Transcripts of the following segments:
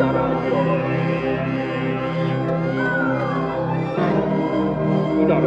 你咋着？你咋着？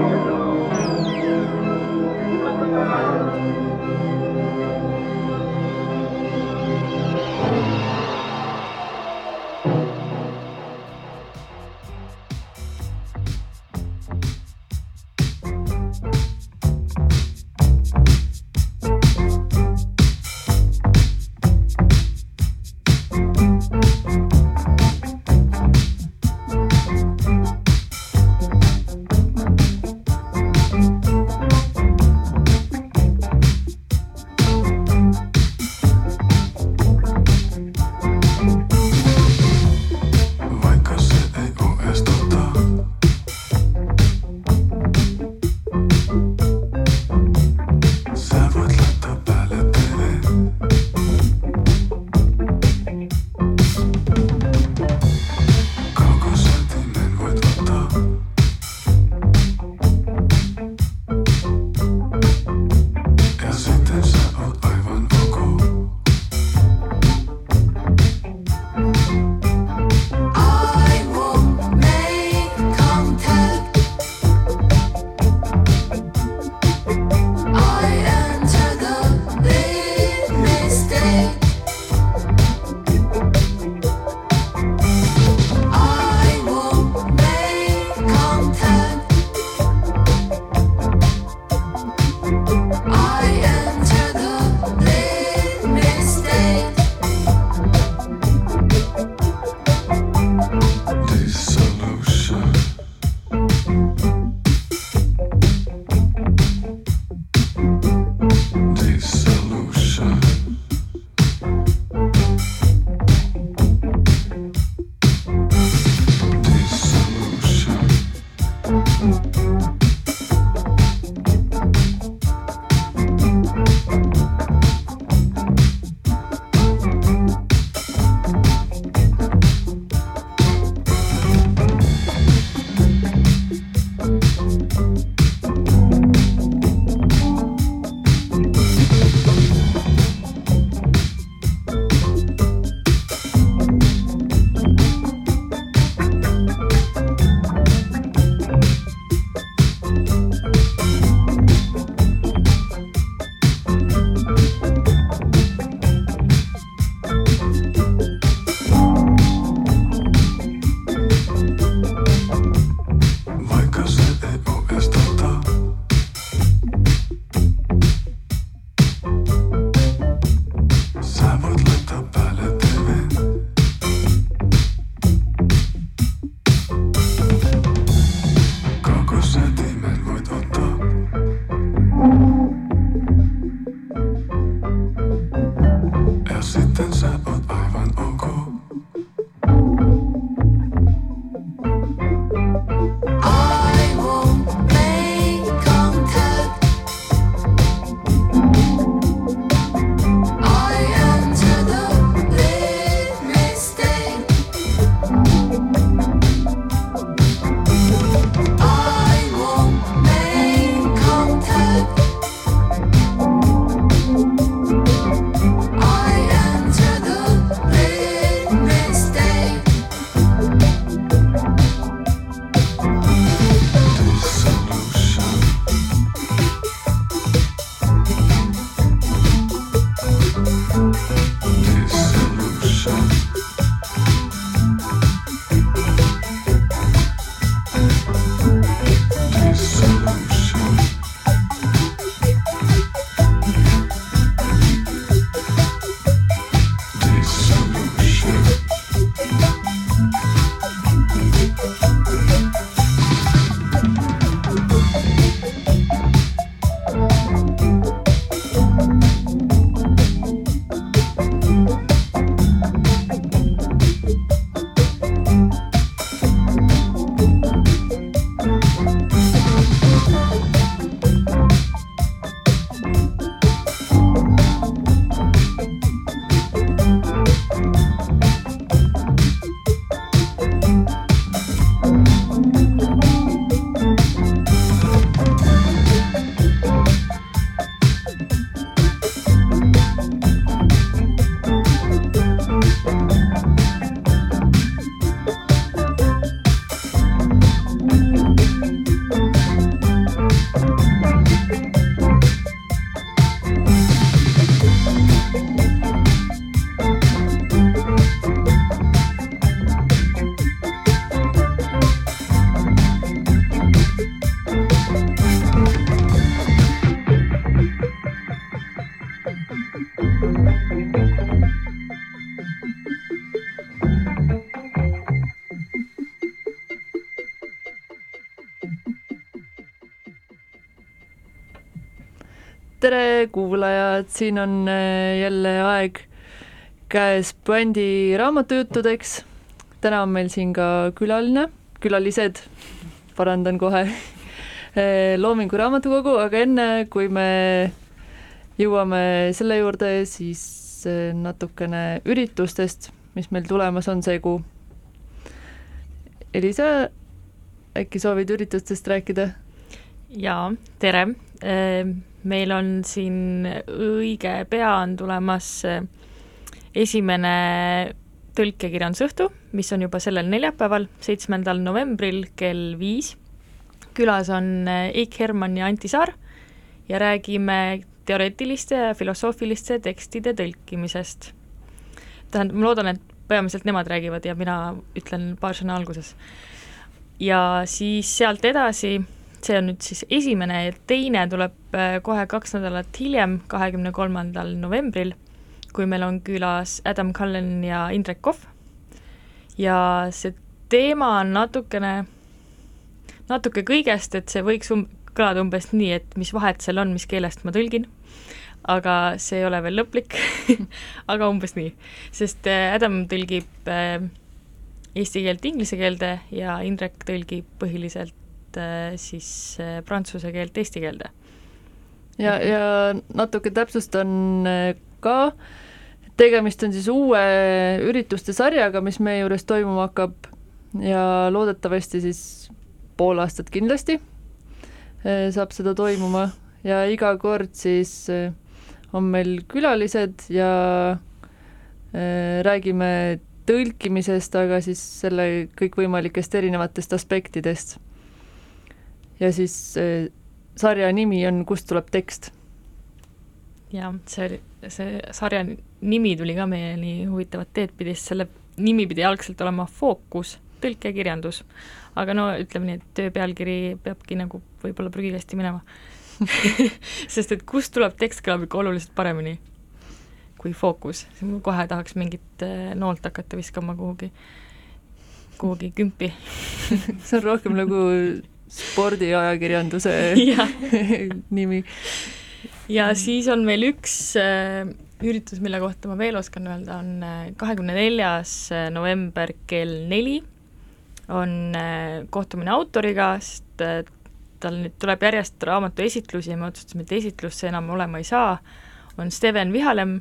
Tere, kuulajad, siin on äh, jälle aeg käes bändi raamatujuttudeks. täna on meil siin ka külaline, külalised, parandan kohe äh, Loomingu Raamatukogu, aga enne, kui me jõuame selle juurde, siis äh, natukene üritustest, mis meil tulemas on see kuu. Elisa, äkki soovid üritustest rääkida? jaa, tere meil on siin õige pea on tulemas äh, esimene tõlkekirjandusõhtu, mis on juba sellel neljapäeval, seitsmendal novembril kell viis. külas on äh, Eik Hermann ja Anti Saar ja räägime teoreetiliste ja filosoofiliste tekstide tõlkimisest. tähendab, ma loodan, et peamiselt nemad räägivad ja mina ütlen paar sõna alguses. ja siis sealt edasi see on nüüd siis esimene ja teine tuleb äh, kohe kaks nädalat hiljem, kahekümne kolmandal novembril, kui meil on külas Adam Cullen ja Indrek Kohv. ja see teema on natukene, natuke kõigest, et see võiks um-, kõlada umbes nii, et mis vahet seal on, mis keelest ma tõlgin, aga see ei ole veel lõplik aga umbes nii, sest äh, Adam tõlgib äh, eesti keelt inglise keelde ja Indrek tõlgib põhiliselt siis äh, prantsuse keelt eesti keelde. ja, ja natuke täpsustan äh, ka, tegemist on siis uue ürituste sarjaga, mis meie juures toimuma hakkab. Ja loodetavasti siis pool aastat kindlasti saab seda toimuma. Ja iga kord siis on meil külalised ja räägime tõlkimisest, aga siis selle kõikvõimalikest erinevatest aspektidest ja siis äh, sarja nimi on Kust tuleb tekst. jah, see oli, see sarja nimi tuli ka meieni huvitavat teed pidi, sest selle nimi pidi algselt olema Fookus, tõlkekirjandus. aga no ütleme nii, et töö pealkiri peabki nagu võib-olla prügikasti minema sest et kust tuleb tekst, kõlab ikka oluliselt paremini kui fookus, kohe tahaks mingit äh, noolt hakata viskama kuhugi, kuhugi kümpi see on rohkem nagu spordiajakirjanduse nimi. ja siis on meil üks äh, üritus, mille kohta ma veel oskan öelda, on äh, kahekümne neljas äh, november kell neli. On kohtumine autoriga, sest tal nüüd tuleb järjest raamatu esitlusi ja me otsustasime, et esitlus see enam olema ei saa, on Steven Vihalem,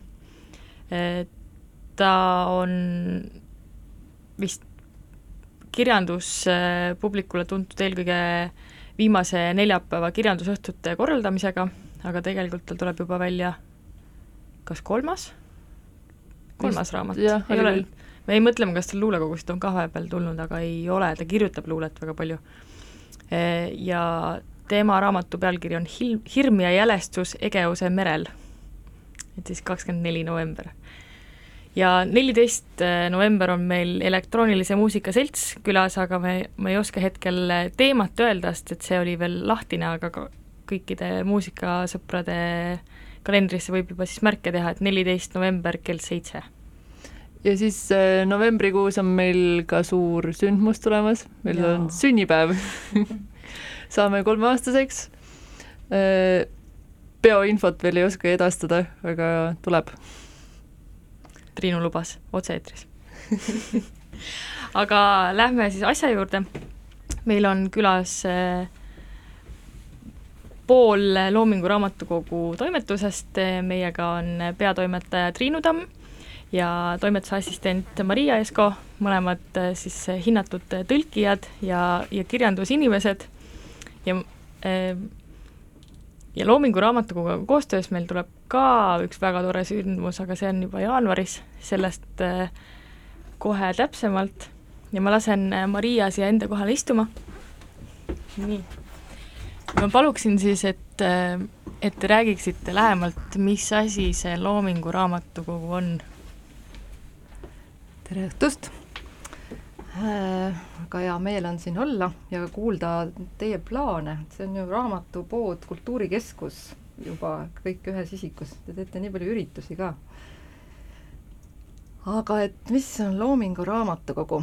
ta on vist kirjanduspublikule tuntud eelkõige viimase neljapäeva kirjandusõhtute korraldamisega, aga tegelikult tal tuleb juba välja kas kolmas? kolmas raamat, ei ole, me ei mõtleme, kas tal luulekogusid on ka vahepeal tulnud, aga ei ole, ta kirjutab luulet väga palju. E, ja tema raamatu pealkiri on Hil-, Hirm ja jälestus Egeuse merel. et siis kakskümmend neli november ja neliteist äh, november on meil elektroonilise muusika selts külas, aga me, ma ei oska hetkel äh, teemat öelda, sest et see oli veel lahtine, aga ka kõikide muusikasõprade kalendrisse võib juba siis märke teha, et neliteist november kell seitse. ja siis äh, novembrikuus on meil ka suur sündmus tulemas, meil ja. on sünnipäev saame kolmeaastaseks. peoinfot veel ei oska edastada, aga tuleb Triinu lubas otse-eetris aga lähme siis asja juurde. meil on külas äh, pool Loomingu Raamatukogu toimetusest, meiega on peatoimetaja Triinu Tamm ja toimetuse assistent Maria Esko, mõlemad äh, siis hinnatud tõlkijad ja, ja kirjandusinimesed. Ja äh, ja Loomingu Raamatukoguga koostöös meil tuleb ka üks väga tore sündmus, aga see on juba jaanuaris, sellest äh, kohe täpsemalt ja ma lasen äh, Maria siia enda kohale istuma. nii. ma paluksin siis, et, äh, et te räägiksite lähemalt, mis asi see Loomingu Raamatukogu on? tere õhtust väga hea meel on siin olla ja kuulda teie plaane, see on ju raamatupood, kultuurikeskus juba kõik ühes isikus, te teete nii palju üritusi ka. aga et mis on Loomingu Raamatukogu?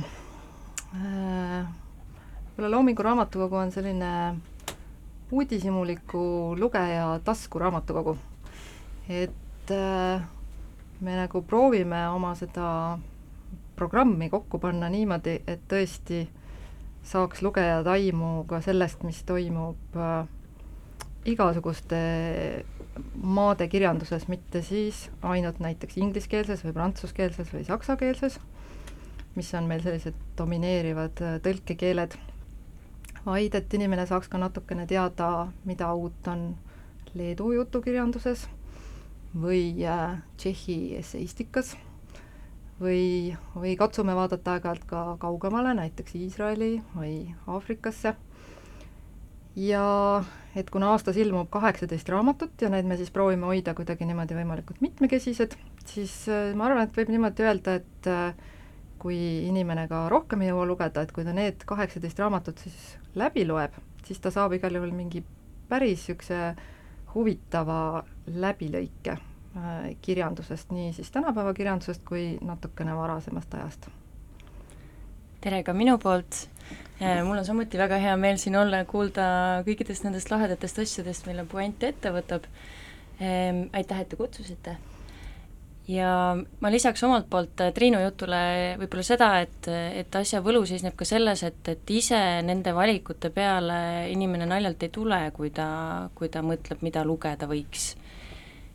Äh, võib-olla Loomingu Raamatukogu on selline uudishimuliku lugeja taskuraamatukogu et äh, me nagu proovime oma seda programmi kokku panna niimoodi, et tõesti saaks lugejad aimu ka sellest, mis toimub äh, igasuguste maade kirjanduses, mitte siis ainult näiteks ingliskeelses või prantsuskeelses või saksakeelses, mis on meil sellised domineerivad äh, tõlkekeeled, vaid et inimene saaks ka natukene teada, mida uut on Leedu jutukirjanduses või äh, Tšehhi esseistikas või, või katsume vaadata aeg-ajalt ka kaugemale, näiteks Iisraeli või Aafrikasse. Ja et kuna aastas ilmub kaheksateist raamatut ja need me siis proovime hoida kuidagi niimoodi võimalikult mitmekesised, siis äh, ma arvan, et võib niimoodi öelda, et äh, kui inimene ka rohkem ei jõua lugeda, et kui ta need kaheksateist raamatut siis läbi loeb, siis ta saab igal juhul mingi päris niisuguse huvitava läbilõike kirjandusest, nii siis tänapäeva kirjandusest kui natukene varasemast ajast. tere ka minu poolt mul on samuti väga hea meel siin olla ja kuulda kõikidest nendest lahedatest asjadest, mille Puent ette võtab. Ehm, aitäh, et te kutsusite. ja ma lisaks omalt poolt äh, Triinu jutule võib-olla seda, et, et asja võlu seisneb ka selles, et, et ise nende valikute peale inimene naljalt ei tule, kui ta, kui ta mõtleb, mida lugeda võiks.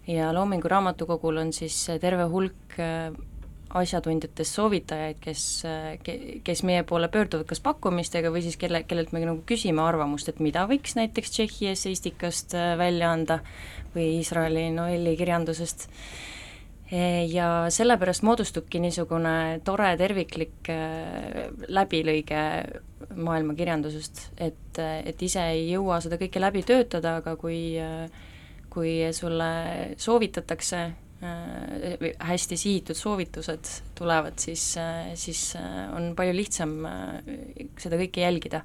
Ja Loomingu Raamatukogul on siis terve hulk äh, asjatundjatest soovitajaid, kes, kes meie poole pöörduvad kas pakkumistega või siis kelle, kellelt me nagu küsime arvamust, et mida võiks näiteks Tšehhi esseistikast äh, välja anda või Iisraeli novelli kirjandusest. E, ja sellepärast moodustubki niisugune tore terviklik äh, läbilõige maailma kirjandusest, et, et ise ei jõua seda kõike läbi töötada, aga kui kui sulle soovitatakse Äh, hästi sihitud soovitused tulevad, siis, äh, siis äh, on palju lihtsam seda kõike jälgida.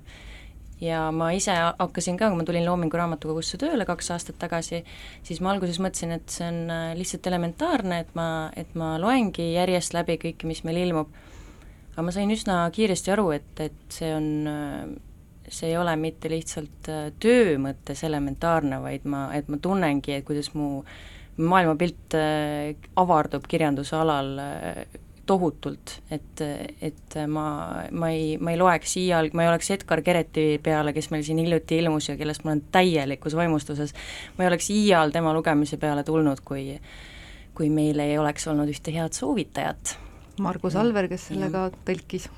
ja ma ise hakkasin ka, kui ma tulin Loomingu Raamatukogusse tööle kaks aastat tagasi, siis ma alguses mõtlesin, et see on lihtsalt elementaarne, et ma, et ma loengi järjest läbi kõike, mis meil ilmub. aga ma sain üsna kiiresti aru, et, et see on see ei ole mitte lihtsalt töö mõttes elementaarne, vaid ma, et ma tunnengi, et kuidas mu äh, maailmapilt äh, avardub kirjanduse alal äh, tohutult, et, et ma, ma ei, ma ei loeks iial, ma ei oleks Edgar Kereti peale, kes meil siin hiljuti ilmus ja kellest ma olen täielikus vaimustuses, ma ei oleks iial tema lugemise peale tulnud, kui kui meil ei oleks olnud ühte head soovitajat. Margus Alver, kes selle ka tõlkis.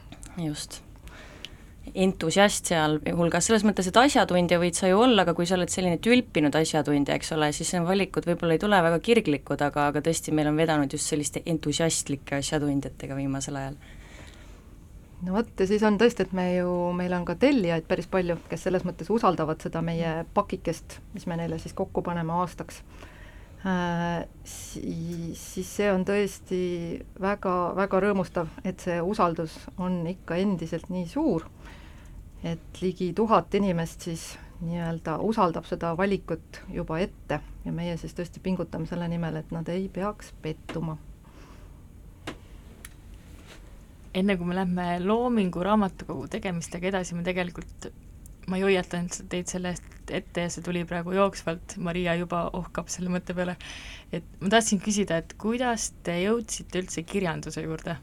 just entusiast sealhulgas, selles mõttes, et asjatundja võid sa ju olla, aga kui sa oled selline tülpinud asjatundja, eks ole, siis need valikud võib-olla ei tule väga kirglikud, aga, aga tõesti, meil on vedanud just selliste entusiastlike asjatundjatega viimasel ajal. no vot, ja siis on tõesti, et me ju, meil on ka tellijaid päris palju, kes selles mõttes usaldavad seda meie pakikest, mis me neile siis kokku paneme aastaks äh,, siis, siis see on tõesti väga, väga rõõmustav, et see usaldus on ikka endiselt nii suur et ligi tuhat inimest siis nii-öelda usaldab seda valikut juba ette ja meie siis tõesti pingutame selle nimel, et nad ei peaks pettuma. enne kui me lähme Loomingu raamatukogu tegemistega edasi, ma tegelikult, ma ei hoiatanud teid selle eest ette ja see tuli praegu jooksvalt, Maria juba ohkab selle mõtte peale, et ma tahtsin küsida, et kuidas te jõudsite üldse kirjanduse juurde?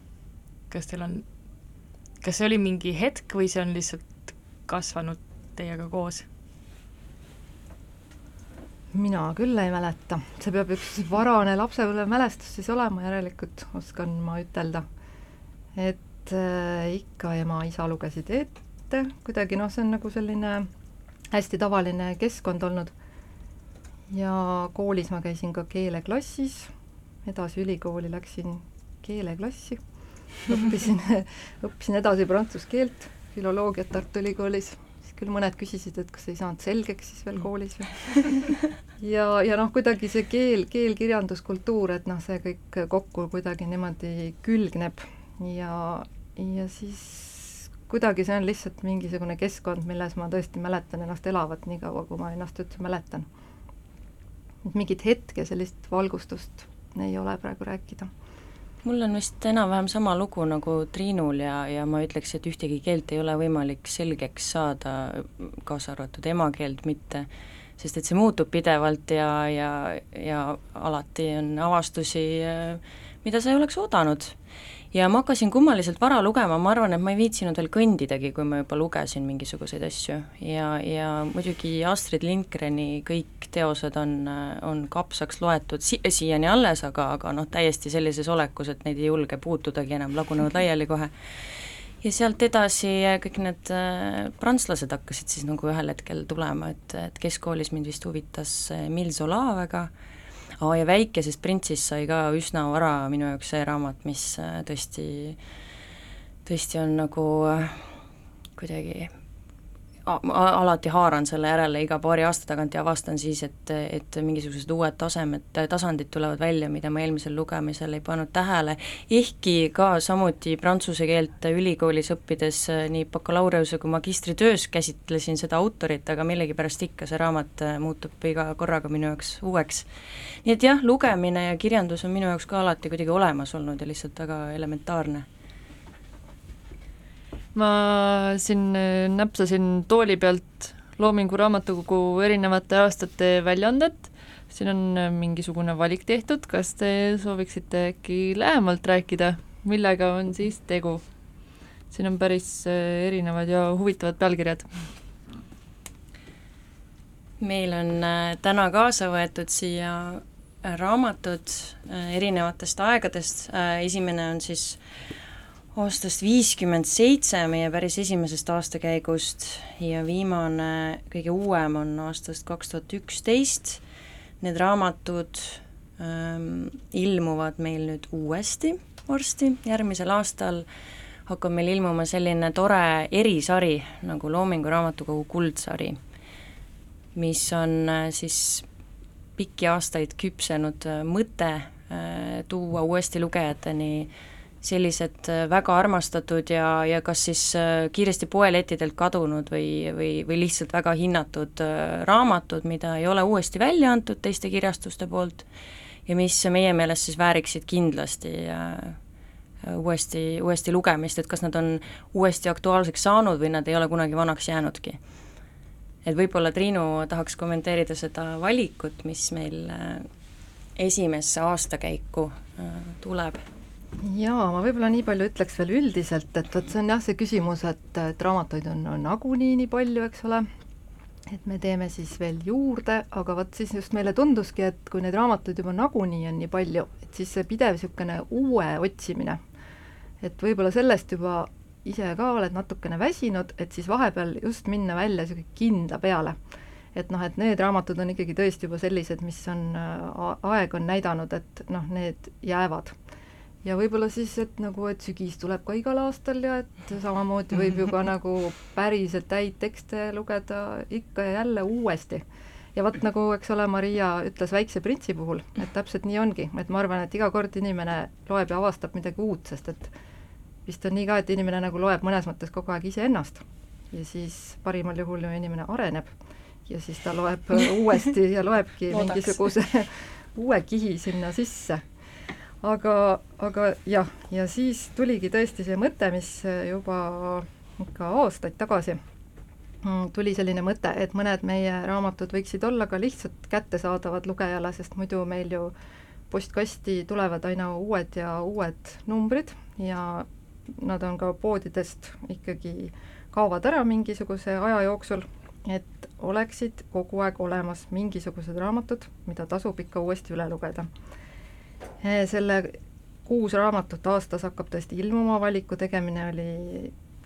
kas teil on, kas see oli mingi hetk või see on lihtsalt kasvanud teiega koos? mina küll ei mäleta, see peab üks varane lapsepõlvemälestus siis olema, järelikult oskan ma ütelda. et äh, ikka ema-isa lugesid ette, kuidagi noh, see on nagu selline hästi tavaline keskkond olnud. ja koolis ma käisin ka keeleklassis, edasi ülikooli läksin keeleklassi, õppisin õppisin edasi prantsuse keelt filoloogiat Tartu Ülikoolis, siis küll mõned küsisid, et kas ei saanud selgeks siis veel koolis või ja, ja noh, kuidagi see keel, keel, kirjandus, kultuur, et noh, see kõik kokku kuidagi niimoodi külgneb ja, ja siis kuidagi see on lihtsalt mingisugune keskkond, milles ma tõesti mäletan ennast elavat nii kaua, kui ma ennast üldse mäletan. et mingit hetke, sellist valgustust ei ole praegu rääkida mul on vist enam-vähem sama lugu nagu Triinul ja, ja ma ütleks, et ühtegi keelt ei ole võimalik selgeks saada, kaasa arvatud emakeelt mitte, sest et see muutub pidevalt ja, ja, ja alati on avastusi, mida sa ei oleks oodanud. Ja ma hakkasin kummaliselt vara lugema, ma arvan, et ma ei viitsinud veel kõndidagi, kui ma juba lugesin mingisuguseid asju. Ja, ja muidugi Astrid Lindgreni kõik teosed on, on kapsaks loetud si-, siiani alles, aga, aga noh, täiesti sellises olekus, et neid ei julge puutudagi enam, lagunevad laiali kohe. Ja sealt edasi kõik need äh, prantslased hakkasid siis nagu ühel hetkel tulema, et, et keskkoolis mind vist huvitas Emile Zola väga oh,, ja Väikesest printsist sai ka üsna vara minu jaoks see raamat, mis äh, tõesti, tõesti on nagu äh, kuidagi alati haaran selle järele iga paari aasta tagant ja avastan siis, et, et mingisugused uued tasemed, tasandid tulevad välja, mida ma eelmisel lugemisel ei pannud tähele, ehkki ka samuti prantsuse keelt ülikoolis õppides nii bakalaureuse kui magistritöös käsitlesin seda autorit, aga millegipärast ikka see raamat muutub iga korraga minu jaoks uueks. nii et jah, lugemine ja kirjandus on minu jaoks ka alati kuidagi olemas olnud ja lihtsalt väga elementaarne ma siin äh, näpsasin tooli pealt Loomingu Raamatukogu erinevate aastate väljaandet, siin on äh, mingisugune valik tehtud, kas te sooviksite äkki lähemalt rääkida, millega on siis tegu? siin on päris äh, erinevad ja huvitavad pealkirjad. meil on täna kaasa võetud siia raamatud erinevatest aegadest, esimene on siis aastast viiskümmend seitse, meie päris esimesest aastakäigust ja viimane, kõige uuem on aastast kaks tuhat üksteist. Need raamatud ähm, ilmuvad meil nüüd uuesti varsti, järgmisel aastal hakkab meil ilmuma selline tore erisari nagu Loomingu Raamatukogu kuldsari, mis on äh, siis pikki aastaid küpsenud äh, mõte äh, tuua uuesti lugejateni äh, sellised äh, väga armastatud ja, ja kas siis äh, kiiresti poelettidelt kadunud või, või, või lihtsalt väga hinnatud äh, raamatud, mida ei ole uuesti välja antud teiste kirjastuste poolt ja mis meie meelest siis vääriksid kindlasti uuesti, uuesti lugemist, et kas nad on uuesti aktuaalseks saanud või nad ei ole kunagi vanaks jäänudki. et võib-olla Triinu tahaks kommenteerida seda valikut, mis meil esimesse aastakäiku tuleb jaa, ma võib-olla nii palju ütleks veel üldiselt, et vot see on jah, see küsimus, et, et raamatuid on, on nagunii nii palju, eks ole, et me teeme siis veel juurde, aga vot siis just meile tunduski, et kui neid raamatuid juba nagunii on nii palju, et siis see pidev niisugune uue otsimine, et võib-olla sellest juba ise ka oled natukene väsinud, et siis vahepeal just minna välja niisugune kindla peale. et noh, et need raamatud on ikkagi tõesti juba sellised, mis on, aeg on näidanud, et noh, need jäävad ja võib-olla siis, et nagu, et sügis tuleb ka igal aastal ja et samamoodi võib ju ka nagu päriselt häid tekste lugeda ikka ja jälle uuesti. ja vot nagu, eks ole, Maria ütles Väikse printsi puhul, et täpselt nii ongi, et ma arvan, et iga kord inimene loeb ja avastab midagi uut, sest et vist on nii ka, et inimene nagu loeb mõnes mõttes kogu aeg iseennast. Ja siis parimal juhul ju inimene areneb. Ja siis ta loeb uuesti ja loebki mingisuguse uue kihi sinna sisse aga, aga jah, ja siis tuligi tõesti see mõte, mis juba ikka aastaid tagasi mm, tuli selline mõte, et mõned meie raamatud võiksid olla ka lihtsalt kättesaadavad lugejale, sest muidu meil ju postkasti tulevad aina uued ja uued numbrid ja nad on ka poodidest ikkagi, kaovad ära mingisuguse aja jooksul, et oleksid kogu aeg olemas mingisugused raamatud, mida tasub ikka uuesti üle lugeda selle kuus raamatut aastas hakkab tõesti ilmuma, valiku tegemine oli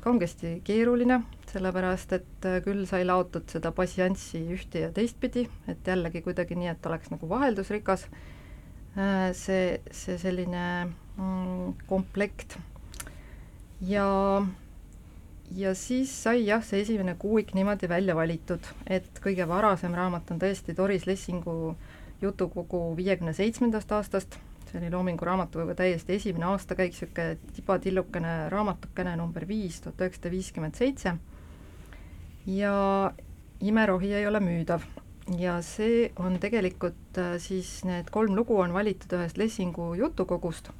kangesti keeruline, sellepärast et eh, küll sai laotud seda passianssi ühte ja teistpidi, et jällegi kuidagi nii, et oleks nagu vaheldusrikas eh, see, see selline mm, komplekt. ja, ja siis sai jah, see esimene kuuik niimoodi välja valitud, et kõige varasem raamat on tõesti Doris Lessingu jutukogu viiekümne seitsmendast aastast, see oli Loomingu Raamatukogu täiesti esimene aastakäik, niisugune tibatillukene raamatukene number viis, tuhat üheksasada viiskümmend seitse, ja Imerohi ei ole müüdav. ja see on tegelikult äh, siis, need kolm lugu on valitud ühest Lessingu jutukogust,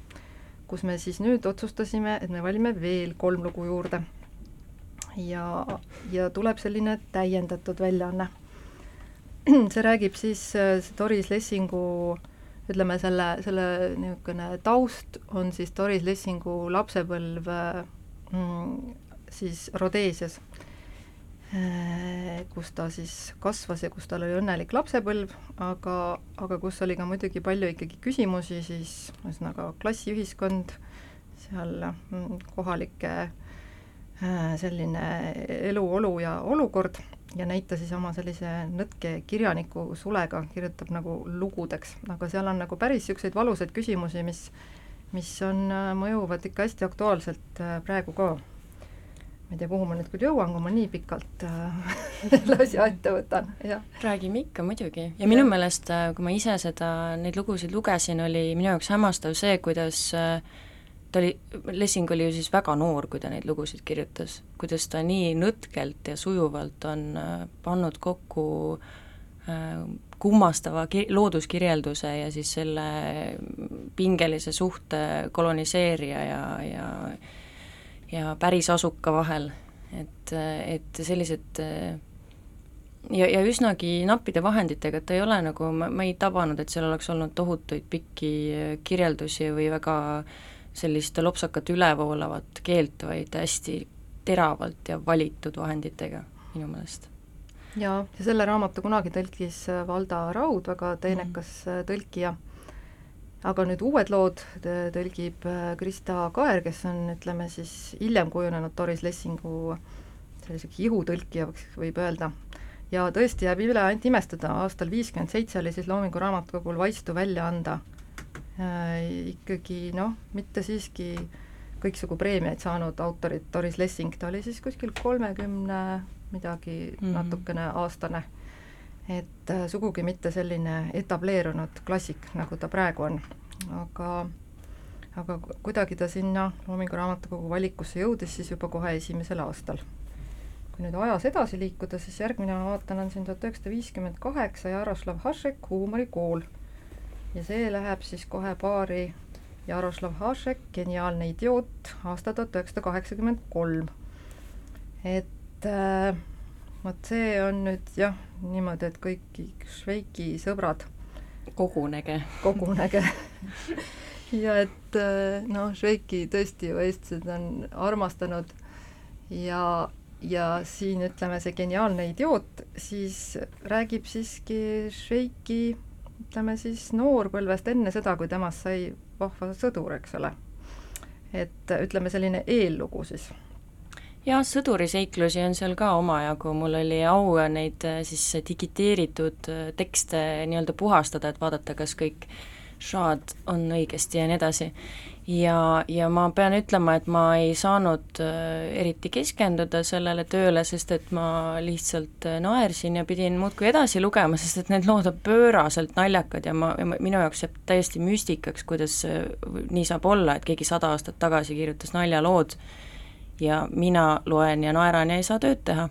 kus me siis nüüd otsustasime, et me valime veel kolm lugu juurde. ja, ja tuleb selline täiendatud väljaanne see räägib siis äh, Doris Lessingu ütleme, selle, selle niisugune taust on siis Doris Lessingu lapsepõlv mm, siis Rhodeesias, äh, kus ta siis kasvas ja kus tal oli õnnelik lapsepõlv, aga, aga kus oli ka muidugi palju ikkagi küsimusi, siis ühesõnaga klassiühiskond, seal mm, kohalike äh, selline eluolu ja olukord ja näita siis oma sellise nõtke kirjaniku sulega, kirjutab nagu lugudeks, aga seal on nagu päris niisuguseid valusaid küsimusi, mis mis on, äh, mõjuvad ikka hästi aktuaalselt äh, praegu ka. ma ei tea, kuhu ma nüüd küll jõuan, kui ma nii pikalt äh, selle asja ette võtan, jah. räägime ikka muidugi ja minu ja. meelest, kui ma ise seda, neid lugusid lugesin, oli minu jaoks hämmastav see, kuidas äh, ta oli, Lessing oli ju siis väga noor, kui ta neid lugusid kirjutas, kuidas ta nii nõtkelt ja sujuvalt on äh, pannud kokku äh, kummastava ki-, looduskirjelduse ja siis selle pingelise suhte koloniseerija ja, ja ja päris asuka vahel, et, et sellised ja, ja üsnagi nappide vahenditega, et ta ei ole nagu, ma, ma ei tabanud, et seal oleks olnud tohutuid pikki kirjeldusi või väga äh, sellist lopsakat ülevoolavat keelt, vaid hästi teravalt ja valitud vahenditega minu meelest. jaa, ja selle raamatu kunagi tõlkis äh, Valda Raud, väga teenekas mm. tõlkija, aga nüüd uued lood tõlgib äh, Krista Kaer, kes on, ütleme siis, hiljem kujunenud Doris Lessingu selliseks ihutõlkija, võib öelda. ja tõesti jääb üle ainult imestada, aastal viiskümmend seitse oli siis Loomingu Raamatukogul Vaistu välja anda ikkagi noh, mitte siiski kõiksugu preemiaid saanud autorit, Doris Lessing, ta oli siis kuskil kolmekümne midagi mm -hmm. natukene aastane. et äh, sugugi mitte selline etableerunud klassik, nagu ta praegu on, aga aga kuidagi ta sinna Loomingu Raamatukogu valikusse jõudis siis juba kohe esimesel aastal. kui nüüd ajas edasi liikuda, siis järgmine ma vaatan, on siin tuhat üheksasada viiskümmend kaheksa Jaroslav Hašek, Huumorikool ja see läheb siis kohe paari Jaroslav Hašek, Geniaalne idioot, aasta tuhat üheksasada kaheksakümmend kolm. et äh, vot see on nüüd jah, niimoodi, et kõik Šveiki sõbrad kogunege. kogunege ja et äh, noh, Šveiki tõesti ju eestlased on armastanud ja, ja siin ütleme, see geniaalne idioot siis räägib siiski Šveiki ütleme siis noorpõlvest, enne seda, kui temast sai vahva sõdur, eks ole. et ütleme, selline eellugu siis. Jah, sõduriseiklusi on seal ka omajagu, mul oli au neid äh, siis digiteeritud äh, tekste nii-öelda puhastada, et vaadata, kas kõik šaad on õigesti ja nii edasi ja, ja ma pean ütlema, et ma ei saanud äh, eriti keskenduda sellele tööle, sest et ma lihtsalt äh, naersin ja pidin muudkui edasi lugema, sest et need lood on pööraselt naljakad ja ma, minu jaoks jääb täiesti müstikaks, kuidas nii saab olla, et keegi sada aastat tagasi kirjutas naljalood ja mina loen ja naeran ja ei saa tööd teha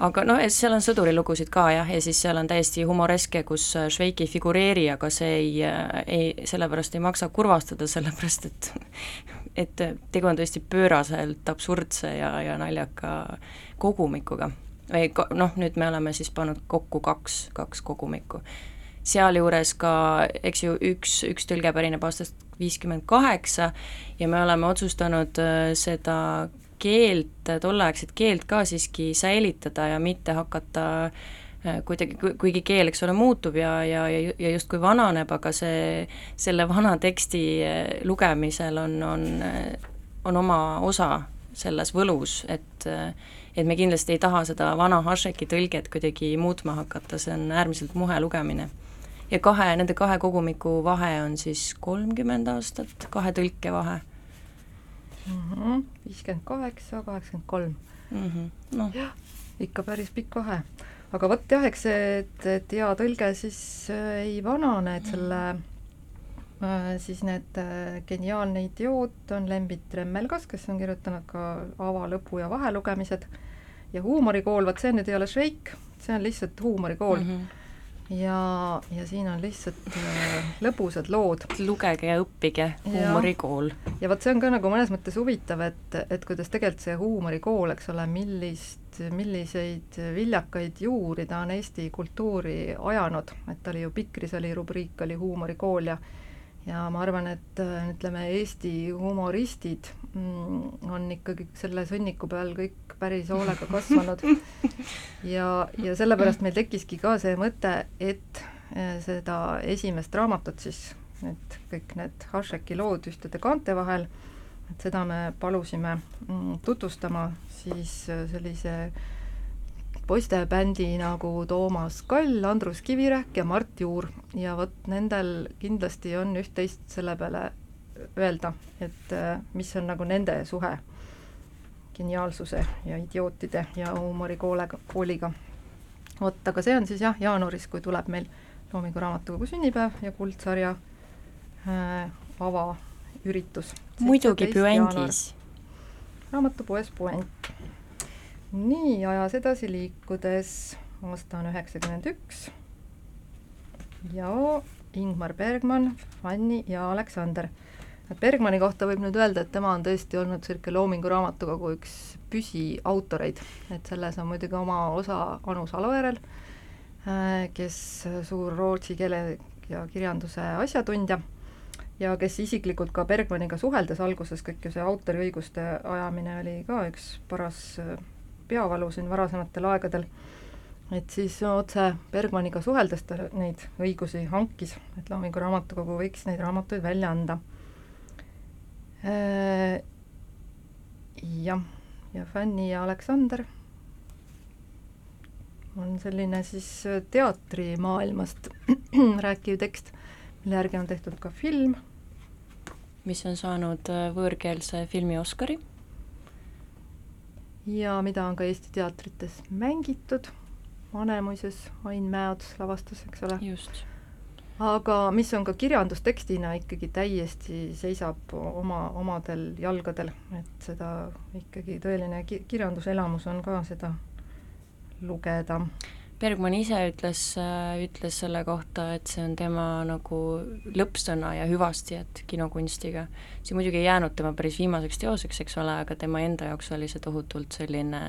aga noh, seal on sõdurilugusid ka jah, ja siis seal on täiesti humoreske, kus äh, Šveik ei figureeri, aga see ei, äh, ei, sellepärast ei maksa kurvastada, sellepärast et et tegu on tõesti pööraselt absurdse ja, ja naljaka kogumikuga. või noh, nüüd me oleme siis pannud kokku kaks, kaks kogumikku. sealjuures ka, eks ju, üks, üks tõlge pärineb aastast viiskümmend kaheksa ja me oleme otsustanud äh, seda keelt, tolleaegset keelt ka siiski säilitada ja mitte hakata äh, kuidagi, kuigi keel, eks ole, muutub ja, ja, ja justkui vananeb, aga see, selle vana teksti äh, lugemisel on, on, äh, on oma osa selles võlus, et et me kindlasti ei taha seda vana Hašeki tõlget kuidagi muutma hakata, see on äärmiselt muhe lugemine. ja kahe, nende kahe kogumiku vahe on siis kolmkümmend aastat, kahe tõlke vahe. Viiskümmend kaheksa, kaheksakümmend kolm. Mhm. noh, ikka päris pikk vahe. aga vot jah, eks see, et, et hea tõlge siis äh, ei vanane, et selle äh, siis need äh, Geniaalne idioot on Lembit Remmelgas, kes on kirjutanud ka ava, lõpu ja vahelugemised, ja huumorikool, vot see nüüd ei ole Šveik, see on lihtsalt huumorikool mm. -hmm ja, ja siin on lihtsalt äh, lõbusad lood. lugege ja õppige, huumorikool. ja vot see on ka nagu mõnes mõttes huvitav, et, et kuidas tegelikult see huumorikool, eks ole, millist, milliseid viljakaid juuri ta on Eesti kultuuri ajanud, et ta oli ju Pikris oli rubriik, oli huumorikool ja ja ma arvan, et ütleme, Eesti humoristid mm, on ikkagi selle sõnniku peal kõik päris hoolega kasvanud. ja, ja sellepärast meil tekkiski ka see mõte, et eh, seda esimest raamatut siis, need kõik need Hašeki lood ühtede kaante vahel, et seda me palusime mm, tutvustama siis sellise poistebändi nagu Toomas Kall, Andrus Kivirähk ja Mart Juur ja vot nendel kindlasti on üht-teist selle peale öelda, et äh, mis on nagu nende suhe geniaalsuse ja idiootide ja huumorikoolega, kooliga. vot, aga see on siis jah, jaanuaris, kui tuleb meil Loomingu Raamatukogu sünnipäev ja kuldsarja äh, avaüritus. muidugi Puendis. raamatupoes Puent nii, ajas edasi liikudes, aasta on üheksakümmend üks ja Ingmar Bergman, Fanni ja Aleksander. et Bergmani kohta võib nüüd öelda, et tema on tõesti olnud niisugune Loomingu Raamatukogu üks püsiautoreid, et selles on muidugi oma osa Anu Salojärel, äh, kes suur rootsi keele ja kirjanduse asjatundja ja kes isiklikult ka Bergmaniga suheldes alguses, kõik ju see autoriõiguste ajamine oli ka üks paras äh, peavalu siin varasematel aegadel, et siis otse Bergmaniga suheldes ta neid õigusi hankis, et Loomingu Raamatukogu võiks neid raamatuid välja anda. Äh, jah, ja Fanny ja Aleksander on selline siis teatrimaailmast rääkiv tekst, mille järgi on tehtud ka film. mis on saanud võõrkeelse filmi Oscari ja mida on ka Eesti teatrites mängitud, Vanemuises Ain Mäeots lavastas, eks ole. just. aga mis on ka kirjandustekstina ikkagi täiesti seisab oma, omadel jalgadel, et seda ikkagi tõeline ki-, kirjanduselamus on ka seda lugeda Bergman ise ütles, äh, ütles selle kohta, et see on tema nagu lõppsõna ja hüvastijätt kinokunstiga. see muidugi ei jäänud tema päris viimaseks teoseks, eks ole, aga tema enda jaoks oli see tohutult selline,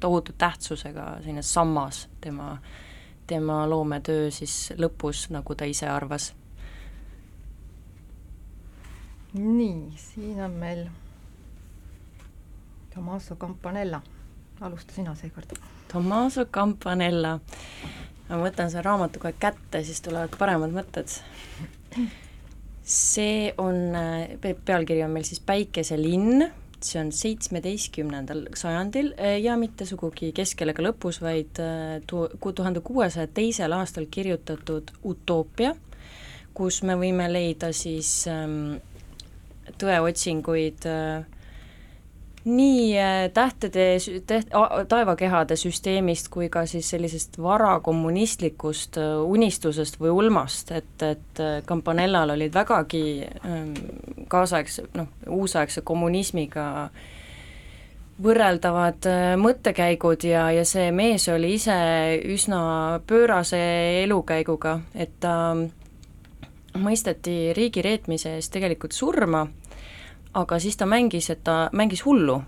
tohutu tähtsusega selline sammas tema, tema loometöö siis lõpus, nagu ta ise arvas. nii, siin on meil Tommaso Campanella, alusta sina seekord Tommaso Campanella. ma võtan selle raamatu kohe kätte, siis tulevad paremad mõtted. see on, pealkiri on meil siis Päikeselinn, see on seitsmeteistkümnendal sajandil eh, ja mitte sugugi keskel ega lõpus, vaid eh, tuhande kuuesaja teisel aastal kirjutatud utoopia, kus me võime leida siis ähm, tõeotsinguid äh, nii äh, tähtede, täht-, taevakehade süsteemist kui ka siis sellisest varakommunistlikust äh, unistusest või ulmast, et, et äh, Campanellal olid vägagi ähm, kaasaegse, noh, uusaegse kommunismiga võrreldavad mõttekäigud ja, ja see mees oli ise üsna pöörase elukäiguga, et ta mõisteti riigireetmise eest tegelikult surma aga siis ta mängis, et ta mängis hullu.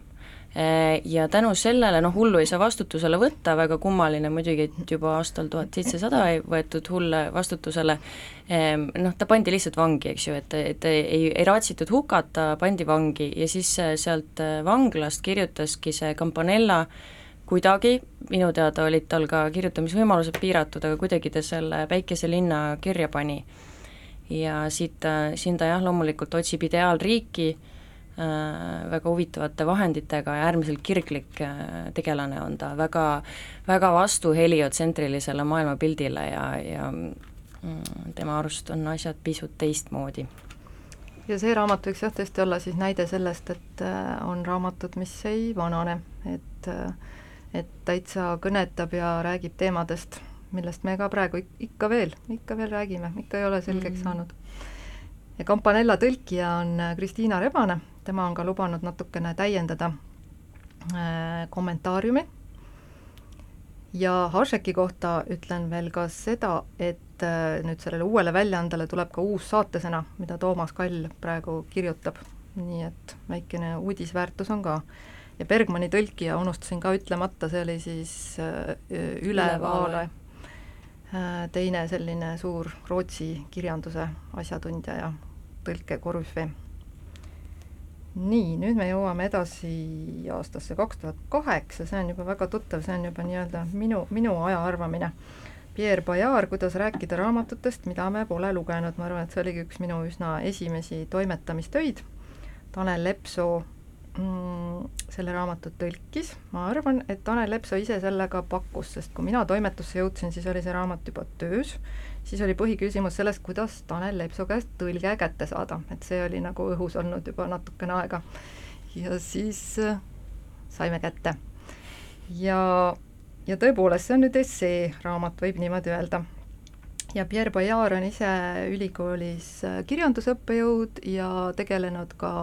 Ja tänu sellele, noh hullu ei saa vastutusele võtta, väga kummaline muidugi, et juba aastal tuhat seitsesada ei võetud hulle vastutusele, noh ta pandi lihtsalt vangi, eks ju, et, et ei, ei raatsitud hukata, pandi vangi ja siis sealt eh, vanglast kirjutaski see Campanella kuidagi, minu teada olid tal ka kirjutamisvõimalused piiratud, aga kuidagi ta selle Päikeselinna kirja pani. ja siit, siin ta jah, loomulikult otsib ideaalriiki Äh, väga huvitavate vahenditega ja äärmiselt kirglik äh, tegelane on ta, väga, väga vastu heliotsentrilisele maailmapildile ja, ja mm, tema arust on asjad pisut teistmoodi. ja see raamat võiks jah, tõesti olla siis näide sellest, et äh, on raamatud, mis ei vanane, et et täitsa kõnetab ja räägib teemadest, millest me ka praegu ikka veel, ikka veel räägime, ikka ei ole selgeks mm. saanud. ja Campanella tõlkija on Kristiina Rebane tema on ka lubanud natukene täiendada äh, kommentaariumi. Ja Hašeki kohta ütlen veel ka seda, et äh, nüüd sellele uuele väljaandele tuleb ka uus saatesõna, mida Toomas Kall praegu kirjutab, nii et väikene uudisväärtus on ka. ja Bergmani tõlkija unustasin ka ütlemata, see oli siis äh, Üle Vaale, äh, teine selline suur Rootsi kirjanduse asjatundja ja tõlkekorüfee nii, nüüd me jõuame edasi aastasse kaks tuhat kaheksa, see on juba väga tuttav, see on juba nii-öelda minu, minu aja arvamine. Pierre Bayard, Kuidas rääkida raamatutest, mida me pole lugenud, ma arvan, et see oligi üks minu üsna esimesi toimetamistöid. Tanel Lepsoo mm, selle raamatu tõlkis, ma arvan, et Tanel Lepsoo ise sellega pakkus, sest kui mina toimetusse jõudsin, siis oli see raamat juba töös siis oli põhiküsimus selles, kuidas Tanel Lepsoo käest tõlge kätte saada, et see oli nagu õhus olnud juba natukene aega. ja siis äh, saime kätte. ja, ja tõepoolest, see on nüüd esseeraamat, võib niimoodi öelda. ja Pierre Bayard on ise ülikoolis äh, kirjandusõppejõud ja tegelenud ka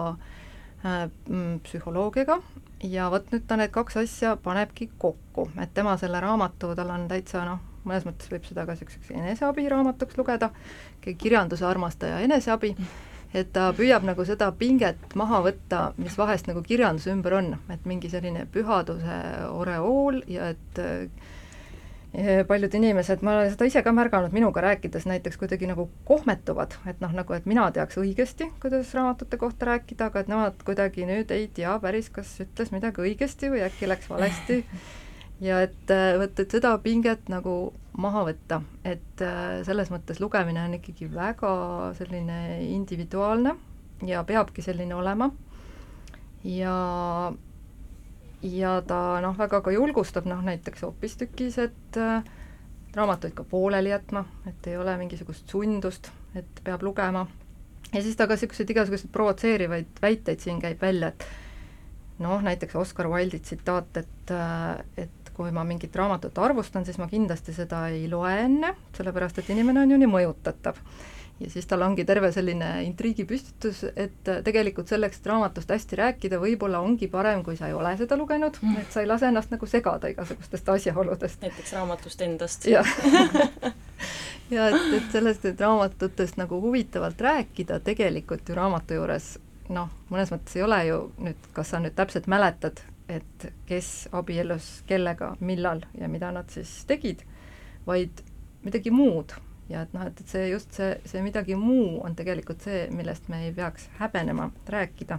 äh, mm, psühholoogiaga ja vot nüüd ta need kaks asja panebki kokku, et tema selle raamatu, tal on täitsa noh, mõnes mõttes võib seda ka niisuguseks eneseabiraamatuks lugeda, kirjanduse armastaja eneseabi, et ta püüab nagu seda pinget maha võtta, mis vahest nagu kirjanduse ümber on, et mingi selline pühaduse oreool ja et eh, paljud inimesed, ma olen seda ise ka märganud minuga rääkides, näiteks kuidagi nagu kohmetuvad, et noh, nagu et mina teaks õigesti, kuidas raamatute kohta rääkida, aga et nemad kuidagi nüüd ei tea päris, kas ütles midagi õigesti või äkki läks valesti ja et äh, vot, et seda pinget nagu maha võtta, et äh, selles mõttes lugemine on ikkagi väga selline individuaalne ja peabki selline olema. ja, ja ta noh, väga ka julgustab noh, näiteks hoopistükkis, et äh, raamatuid ka pooleli jätma, et ei ole mingisugust sundust, et peab lugema. ja siis ta ka niisuguseid igasuguseid provotseerivaid väiteid siin käib välja, et noh, näiteks Oscar Wilde'i tsitaat, et, et kui ma mingit raamatut arvustan, siis ma kindlasti seda ei loe enne, sellepärast et inimene on ju nii mõjutatav. ja siis tal ongi terve selline intriigipüstitus, et tegelikult selleks, et raamatust hästi rääkida, võib-olla ongi parem, kui sa ei ole seda lugenud mm., et sa ei lase ennast nagu segada igasugustest asjaoludest. näiteks raamatust endast. jah ja et, et sellest, et raamatutest nagu huvitavalt rääkida, tegelikult ju raamatu juures noh, mõnes mõttes ei ole ju nüüd, kas sa nüüd täpselt mäletad, et kes abiellus kellega, millal ja mida nad siis tegid, vaid midagi muud. ja et noh, et, et see just see, see midagi muu on tegelikult see, millest me ei peaks häbenema rääkida.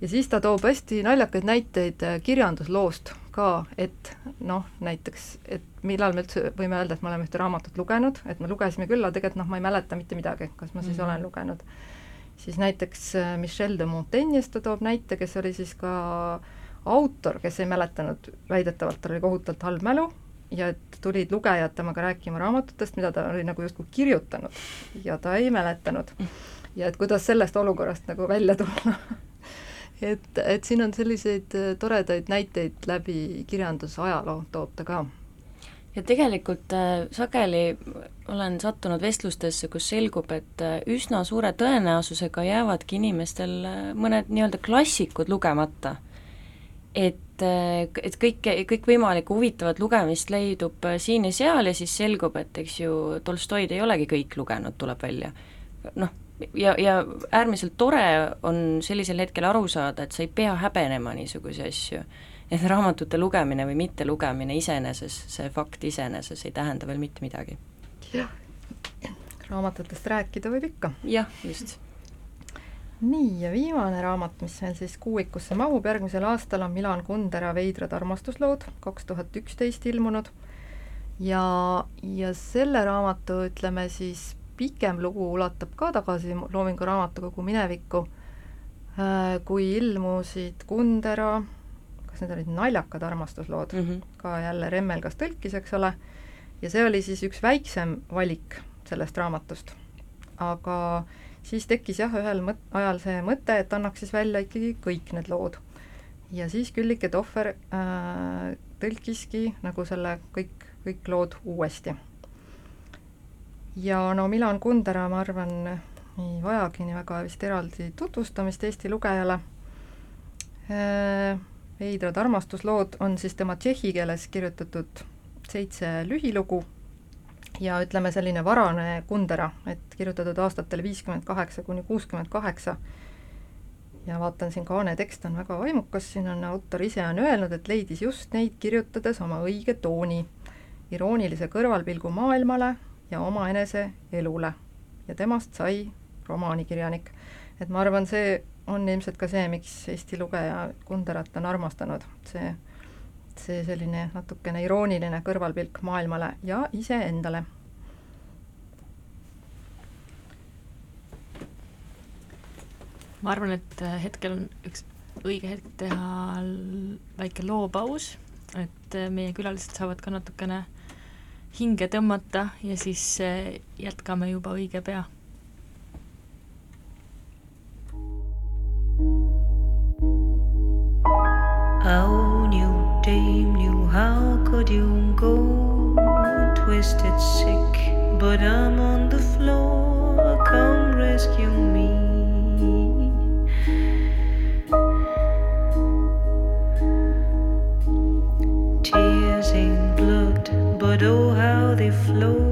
ja siis ta toob hästi naljakaid näiteid äh, kirjandusloost ka, et noh, näiteks, et millal me üldse võime öelda, et me oleme ühte raamatut lugenud, et me lugesime küll, aga tegelikult noh, ma ei mäleta mitte midagi, kas ma siis mm -hmm. olen lugenud. siis näiteks äh, Michel de Montaigne'ist ta toob näite, kes oli siis ka äh, autor, kes ei mäletanud, väidetavalt tal oli kohutavalt halb mälu ja et tulid lugejad temaga rääkima raamatutest, mida ta oli nagu justkui kirjutanud ja ta ei mäletanud. ja et kuidas sellest olukorrast nagu välja tulla et, et siin on selliseid äh, toredaid näiteid läbi kirjandusajaloo toob ta ka. ja tegelikult äh, sageli olen sattunud vestlustesse, kus selgub, et äh, üsna suure tõenäosusega jäävadki inimestel äh, mõned nii-öelda klassikud lugemata et, et kõike, kõikvõimalikku huvitavat lugemist leidub siin ja seal ja siis selgub, et eks ju, Tolstoid ei olegi kõik lugenud, tuleb välja. noh, ja, ja äärmiselt tore on sellisel hetkel aru saada, et sa ei pea häbenema niisuguseid asju. et raamatute lugemine või mittelugemine iseeneses, see fakt iseeneses ei tähenda veel mitte midagi. jah, raamatutest rääkida võib ikka. jah, just nii, ja viimane raamat, mis meil siis kuuikusse mahub järgmisel aastal, on Milan Kundera Veidrad armastuslood, kaks tuhat üksteist ilmunud. ja, ja selle raamatu, ütleme siis, pikem lugu ulatub ka tagasi Loomingu Raamatukogu minevikku, äh, kui ilmusid Kundera, kas need olid naljakad armastuslood mm, -hmm. ka jälle Remmelgas tõlkis, eks ole, ja see oli siis üks väiksem valik sellest raamatust. aga äh, siis tekkis jah, ühel mõt-, ajal see mõte, et annaks siis välja ikkagi kõik need lood. ja siis Küllike Tohver äh, tõlkiski nagu selle kõik, kõik lood uuesti. ja no Milan Kundera, ma arvan, ei vajagi nii väga vist eraldi tutvustamist Eesti lugejale äh,, veidrad armastuslood on siis tema tšehhi keeles kirjutatud seitse lühilugu ja ütleme, selline varane Kundera, et kirjutatud aastatel viiskümmend kaheksa kuni kuuskümmend kaheksa. ja vaatan siin kaane tekst on väga vaimukas, siin on autor ise on öelnud, et leidis just neid kirjutades oma õige tooni, iroonilise kõrvalpilgu maailmale ja omaenese elule. ja temast sai romaanikirjanik. et ma arvan, see on ilmselt ka see, miks Eesti lugeja Kunderat on armastanud, see see selline natukene irooniline kõrvalpilk maailmale ja iseendale. ma arvan, et äh, hetkel on üks õige hetk teha väike loopaus, et äh, meie külalised saavad ka natukene hinge tõmmata ja siis äh, jätkame juba õige pea Oh, dame, new, how could you go? Twisted sick, but I'm on the floor. Come rescue me. Tears ain't blood, but oh, how they flow.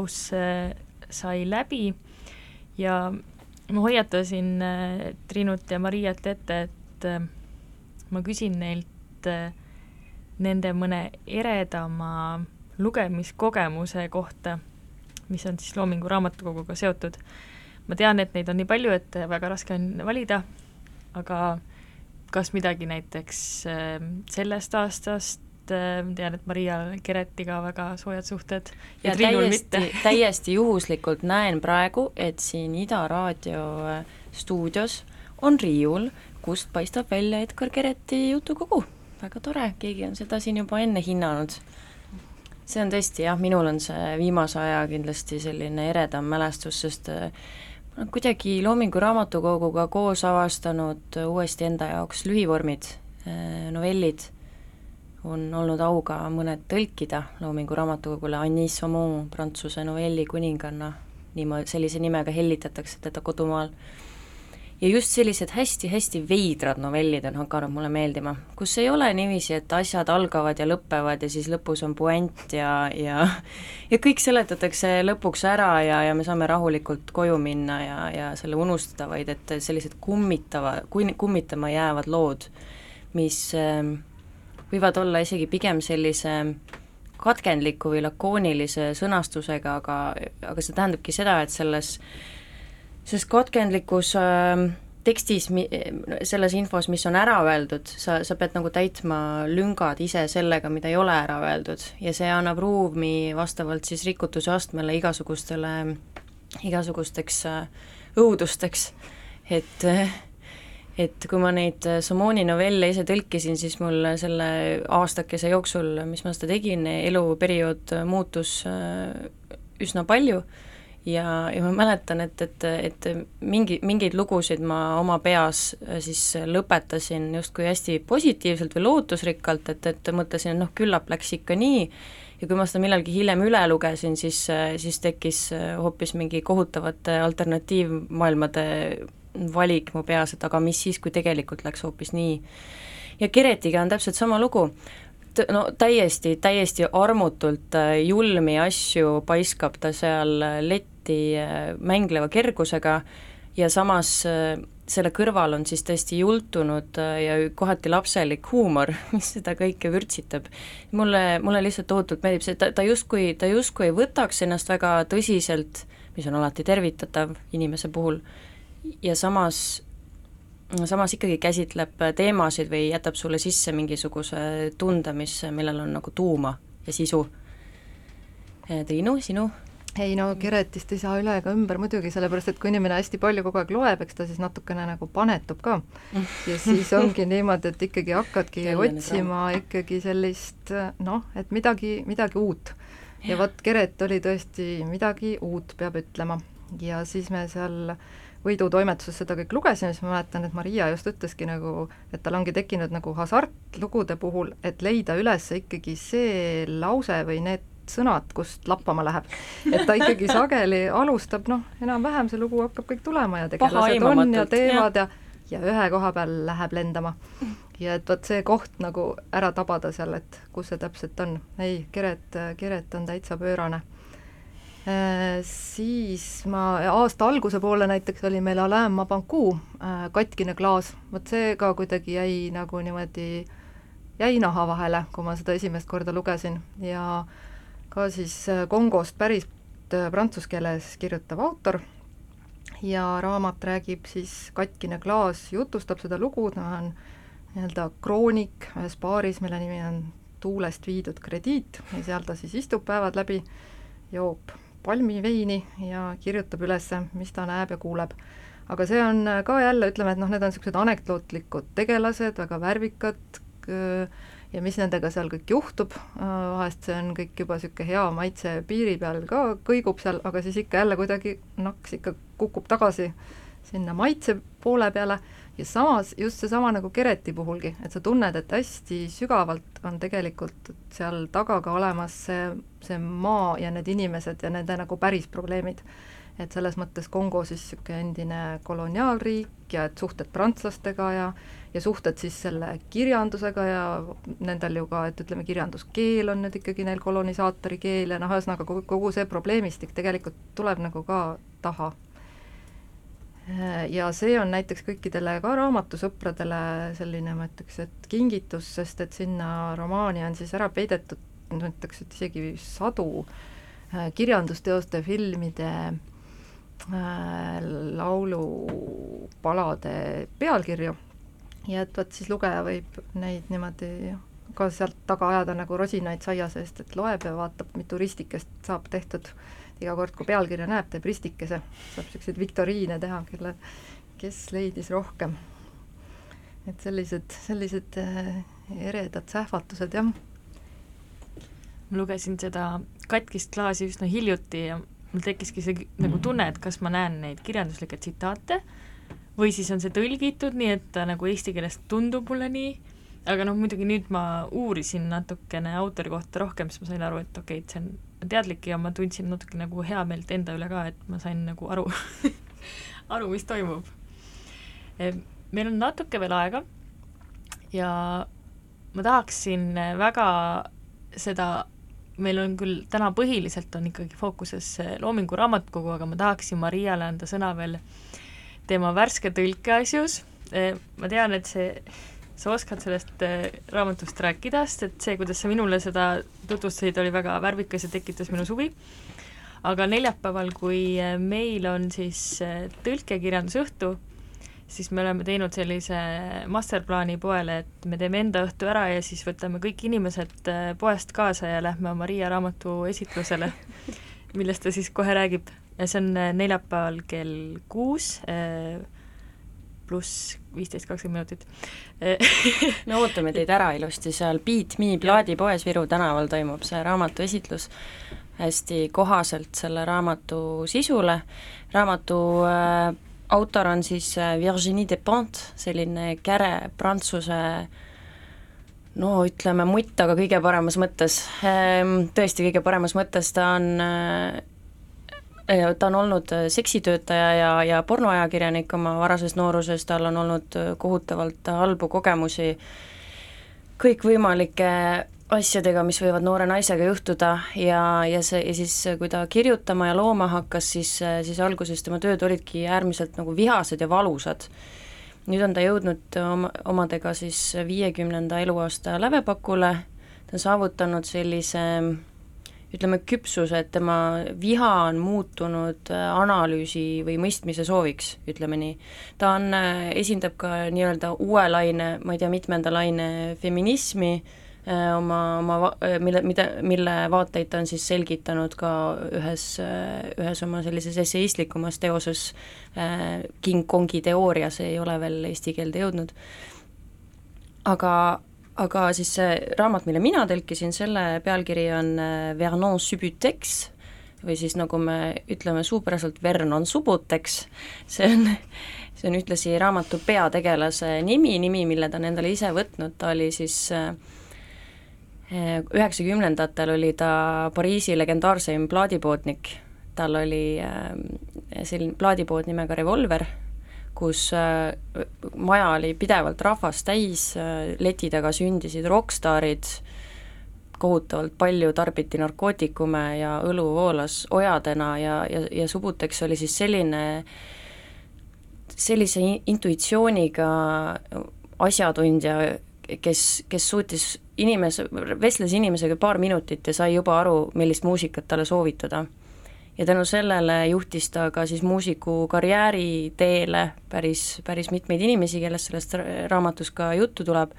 Laulupaus äh, sai läbi ja ma hoiatasin äh, Triinut ja Mariat ette, et äh, ma küsin neilt nende mõne eredama lugemiskogemuse kohta, mis on siis Loomingu Raamatukoguga seotud. ma tean, et neid on nii palju, et väga raske on valida, aga kas midagi näiteks sellest aastast, äh, tean, et Maria Keretiga väga soojad suhted ja täiesti, täiesti juhuslikult näen praegu, et siin Ida raadio äh, stuudios on riiul, kust paistab välja Edgar Kereti jutukogu. väga tore, keegi on seda siin juba enne hinnanud. see on tõesti jah, minul on see viimase aja kindlasti selline eredam mälestus, sest äh, ma olen kuidagi Loomingu Raamatukoguga koos avastanud uuesti enda jaoks lühivormid, novellid, on olnud au ka mõned tõlkida Loomingu Raamatukogule, Anis Saumon, prantsuse novelli kuninganna, niimoodi, sellise nimega hellitatakse teda kodumaal. Ja just sellised hästi-hästi veidrad novellid on hakanud mulle meeldima, kus ei ole niiviisi, et asjad algavad ja lõpevad ja siis lõpus on puänt ja, ja ja kõik seletatakse lõpuks ära ja, ja me saame rahulikult koju minna ja, ja selle unustada, vaid et sellised kummitava, kummitama jäävad lood, mis äh, võivad olla isegi pigem sellise katkendliku või lakoonilise sõnastusega, aga, aga see tähendabki seda, et selles sest katkendlikus äh, tekstis, selles infos, mis on ära öeldud, sa, sa pead nagu täitma lüngad ise sellega, mida ei ole ära öeldud. Ja see annab ruumi vastavalt siis rikutuse astmele igasugustele, igasugusteks äh, õudusteks, et et kui ma neid Somoni novelle ise tõlkisin, siis mul selle aastakese jooksul, mis ma seda tegin, eluperiood muutus äh, üsna palju. Ja, ja ma mäletan, et, et, et mingi, mingeid lugusid ma oma peas äh, siis lõpetasin justkui hästi positiivselt või lootusrikkalt, et, et mõtlesin, et noh, küllap läks ikka nii, ja kui ma seda millalgi hiljem üle lugesin, siis, äh, siis tekkis äh, hoopis mingi kohutavate alternatiivmaailmade valik mu peas, et aga mis siis, kui tegelikult läks hoopis nii. ja Keretiga on täpselt sama lugu, no täiesti, täiesti armutult julmi asju paiskab ta seal leti eriti äh, mängleva kergusega ja samas äh, selle kõrval on siis tõesti jultunud äh, ja kohati lapselik huumor, mis seda kõike vürtsitab. mulle, mulle lihtsalt tohutult meeldib see, ta, ta justkui, ta justkui ei võtaks ennast väga tõsiselt, mis on alati tervitatav inimese puhul, ja samas samas ikkagi käsitleb teemasid või jätab sulle sisse mingisuguse tunde, mis, millel on nagu tuuma ja sisu. Triinu, sinu ei no Keretist ei saa üle ega ümber muidugi, sellepärast et kui inimene hästi palju kogu aeg loeb, eks ta siis natukene nagu panetub ka. ja siis ongi niimoodi, et ikkagi hakkadki otsima ikkagi sellist noh, et midagi, midagi uut. ja vot Keret oli tõesti midagi uut, peab ütlema. ja siis me seal Võidu toimetuses seda kõik lugesime, siis ma mäletan, et Maria just ütleski nagu, et tal ongi tekkinud nagu hasart lugude puhul, et leida üles ikkagi see lause või need sõnad, kust lappama läheb. et ta ikkagi sageli alustab, noh, enam-vähem see lugu hakkab kõik tulema ja tegelased on ja teevad ja ja ühe koha peal läheb lendama. ja et vot see koht nagu ära tabada seal, et kus see täpselt on. ei, Keret, Keret on täitsa pöörane siis ma, aasta alguse poole näiteks oli meil Alain Mabankou äh, Katkine klaas, vot see ka kuidagi jäi nagu niimoodi, jäi naha vahele, kui ma seda esimest korda lugesin. Ja äh, ka siis äh, Kongost päris äh, prantsuse keeles kirjutav autor. Ja raamat räägib siis Katkine klaas jutustab seda lugu, ta on nii-öelda kroonik ühes baaris, mille nimi on Tuulest viidud krediit. Ja seal ta siis istub päevad läbi, joob palmiveini ja kirjutab üles, mis ta näeb ja kuuleb. aga see on äh, ka jälle, ütleme, et noh, need on niisugused anekdootlikud tegelased, väga värvikad, ja mis nendega seal kõik juhtub, äh, vahest see on kõik juba niisugune hea maitse piiri peal ka kõigub seal, aga siis ikka jälle kuidagi naks ikka kukub tagasi sinna maitse poole peale ja samas just seesama nagu Kereti puhulgi, et sa tunned, et hästi sügavalt on tegelikult seal taga ka olemas see, see maa ja need inimesed ja nende nagu päris probleemid et selles mõttes Kongo siis niisugune endine koloniaalriik ja et suhted prantslastega ja ja suhted siis selle kirjandusega ja nendel ju ka, et ütleme, kirjanduskeel on nüüd ikkagi neil kolonisaatori keel ja noh, ühesõnaga kogu, kogu see probleemistik tegelikult tuleb nagu ka taha. Ja see on näiteks kõikidele ka raamatusõpradele selline, ma ütleks, et kingitus, sest et sinna romaani on siis ära peidetud, ma ütleks, et isegi sadu kirjandusteoste, filmide äh, laulupalade pealkirju ja et vot siis lugeja võib neid niimoodi ka sealt taga ajada nagu rosinaid saia seest, et loeb ja vaatab, mitu ristikest saab tehtud. Iga kord, kui pealkirja näeb, teeb ristikese, saab niisuguseid viktoriine teha, kelle, kes leidis rohkem. et sellised, sellised äh, eredad sähvatused, jah. Ma lugesin seda katkist klaasi üsna hiljuti ja mul tekkiski see nagu tunne, et kas ma näen neid kirjanduslikke tsitaate või siis on see tõlgitud nii, et ta nagu eesti keeles tundub mulle nii, aga noh, muidugi nüüd ma uurisin natukene autori kohta rohkem, siis ma sain aru, et okei okay,, et see on teadlik ja ma tundsin natuke nagu heameelt enda üle ka, et ma sain nagu aru aru, mis toimub. meil on natuke veel aega ja ma tahaksin väga seda meil on küll täna põhiliselt on ikkagi fookuses Loomingu Raamatukogu, aga ma tahaksin Mariale anda sõna veel tema värske tõlke asjus. ma tean, et see, sa oskad sellest eh, raamatust rääkida, sest et see, kuidas sa minule seda tutvustasid, oli väga värvikas ja tekitas minus huvi. aga neljapäeval, kui meil on siis eh, tõlkekirjandusõhtu, siis me oleme teinud sellise masterplaani poele, et me teeme enda õhtu ära ja siis võtame kõik inimesed äh, poest kaasa ja lähme Maria raamatu esitlusele, millest ta siis kohe räägib. ja see on äh, neljapäeval kell kuus äh, pluss viisteist, kakskümmend minutit. Me ootame teid ära ilusti seal Beat Me plaadipoes Viru tänaval toimub see raamatu esitlus. Hästi kohaselt selle raamatu sisule, raamatu äh, autor on siis äh, Virginie Despentes, selline käre prantsuse no ütleme mutt, aga kõige paremas mõttes, ehm, tõesti kõige paremas mõttes, ta on äh, ta on olnud seksitöötaja ja, ja pornoajakirjanik oma varases nooruses, tal on olnud kohutavalt halbu kogemusi kõikvõimalike asjadega, mis võivad noore naisega juhtuda ja, ja see, ja siis kui ta kirjutama ja looma hakkas, siis, siis alguses tema tööd olidki äärmiselt nagu vihased ja valusad. nüüd on ta jõudnud oma, omadega siis viiekümnenda eluaasta lävepakule, ta on saavutanud sellise ütleme, küpsuse, et tema viha on muutunud analüüsi või mõistmise sooviks, ütleme nii. ta on, esindab ka nii-öelda uue laine, ma ei tea, mitmenda laine feminismi, Äh, oma, oma, äh, mille, mida, mille vaateid ta on siis selgitanud ka ühes, äh, ühes oma sellises esseistlikumas teoses King Kongi teooria, see ei ole veel eesti keelde jõudnud. aga, aga siis see raamat, mille mina tõlkisin, selle pealkiri on Vernon Subutex, või siis nagu me ütleme suupäraselt Vernon Subutex, see on see on ühtlasi raamatu peategelase nimi, nimi, mille ta on endale ise võtnud, ta oli siis äh, üheksakümnendatel oli ta Pariisi legendaarseim plaadipoodnik, tal oli äh, selline plaadipood nimega Revolver, kus äh, maja oli pidevalt rahvast täis, äh, leti taga sündisid rokkstaarid, kohutavalt palju tarbiti narkootikume ja õlu voolas ojadena ja, ja, ja Subuteks oli siis selline, sellise intuitsiooniga asjatundja, kes, kes suutis inimese, vestles inimesega paar minutit ja sai juba aru, millist muusikat talle soovitada. Ja tänu sellele juhtis ta ka siis muusiku karjääri teele päris, päris mitmeid inimesi, kellest sellest raamatust ka juttu tuleb,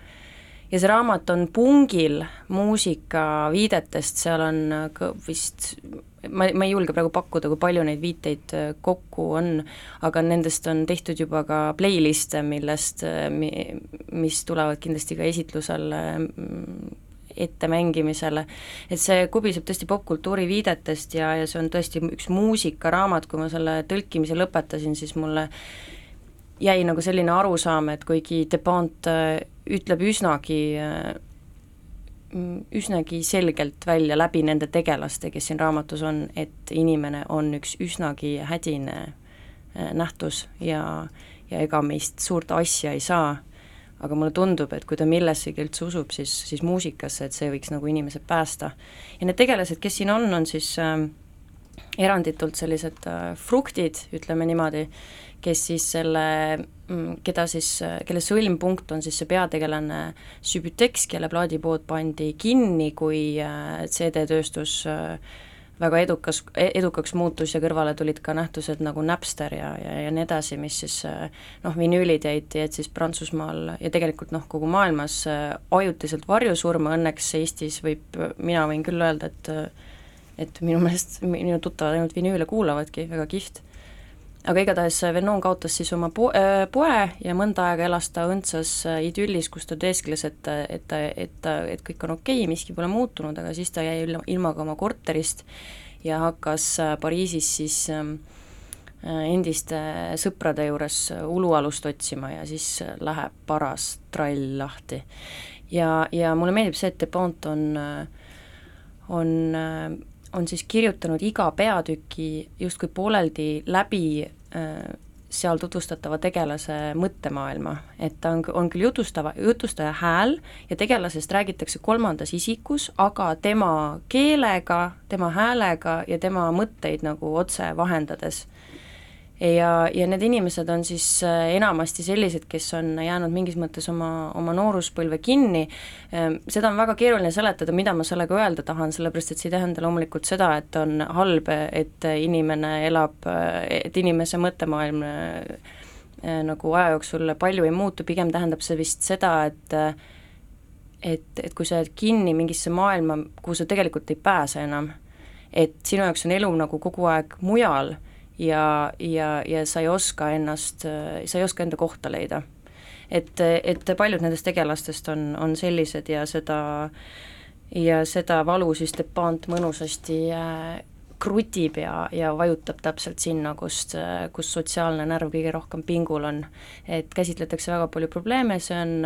ja see raamat on pungil muusika viidetest, seal on vist ma, ma ei julge praegu pakkuda, kui palju neid viiteid äh, kokku on, aga nendest on tehtud juba ka playlist'e, millest, äh, mis tulevad kindlasti ka esitlusele mm, ettemängimisele, et see kubiseb tõesti popkultuuri viidetest ja, ja see on tõesti üks muusikaraamat, kui ma selle tõlkimise lõpetasin, siis mulle jäi nagu selline arusaam, et kuigi Depant äh, ütleb üsnagi Mm, üsnagi selgelt välja läbi nende tegelaste, kes siin raamatus on, et inimene on üks üsnagi hädine äh, nähtus ja, ja ega meist suurt asja ei saa, aga mulle tundub, et kui ta millessegi üldse usub, siis, siis muusikasse, et see võiks nagu inimesed päästa. ja need tegelased, kes siin on, on siis äh, eranditult sellised äh, fruktid, ütleme niimoodi, kes siis selle, mm, keda siis, kelle sõlmpunkt on siis see peategelane Sübütex, kelle plaadipood pandi kinni, kui äh, CD-tööstus äh, väga edukas, edukaks muutus ja kõrvale tulid ka nähtused nagu Napster ja, ja, ja nii edasi, mis siis noh, vinüülid jäid, jäid siis Prantsusmaal ja tegelikult noh, kogu maailmas ajutiselt varju surma, õnneks Eestis võib, mina võin küll öelda, et et minu meelest minu tuttavad ainult vinüüle kuulavadki, väga kihvt aga igatahes Venon kaotas siis oma po-, äh, poe ja mõnda aega elas ta õndsas äh, idüllis, kus ta teeskles, et, et, et, et kõik on okei okay,, miski pole muutunud, aga siis ta jäi ilma, ilma ka oma korterist ja hakkas äh, Pariisis siis ähm, endiste sõprade juures ulualust otsima ja siis läheb paras trall lahti. ja, ja mulle meeldib see, et De Pont on, on on siis kirjutanud iga peatüki justkui pooleldi läbi äh, seal tutvustatava tegelase mõttemaailma, et ta on, on küll jutustava, jutustaja hääl ja tegelasest räägitakse kolmandas isikus, aga tema keelega, tema häälega ja tema mõtteid nagu otse vahendades ja, ja need inimesed on siis äh, enamasti sellised, kes on jäänud mingis mõttes oma, oma nooruspõlve kinni, ähm, seda on väga keeruline seletada, mida ma sellega öelda tahan, sellepärast et see ei tähenda loomulikult seda, et on halb, et inimene elab, et inimese mõttemaailm äh, nagu aja jooksul palju ei muutu, pigem tähendab see vist seda, et et, et kui sa jääd kinni mingisse maailma, kuhu sa tegelikult ei pääse enam, et sinu jaoks on elu nagu kogu aeg mujal ja, ja, ja sa ei oska ennast, sa ei oska enda kohta leida. et, et paljud nendest tegelastest on, on sellised ja seda, ja seda valu siis Depant mõnusasti äh, krutib ja, ja vajutab täpselt sinna, kust, kus sotsiaalne närv kõige rohkem pingul on. et käsitletakse väga palju probleeme, see on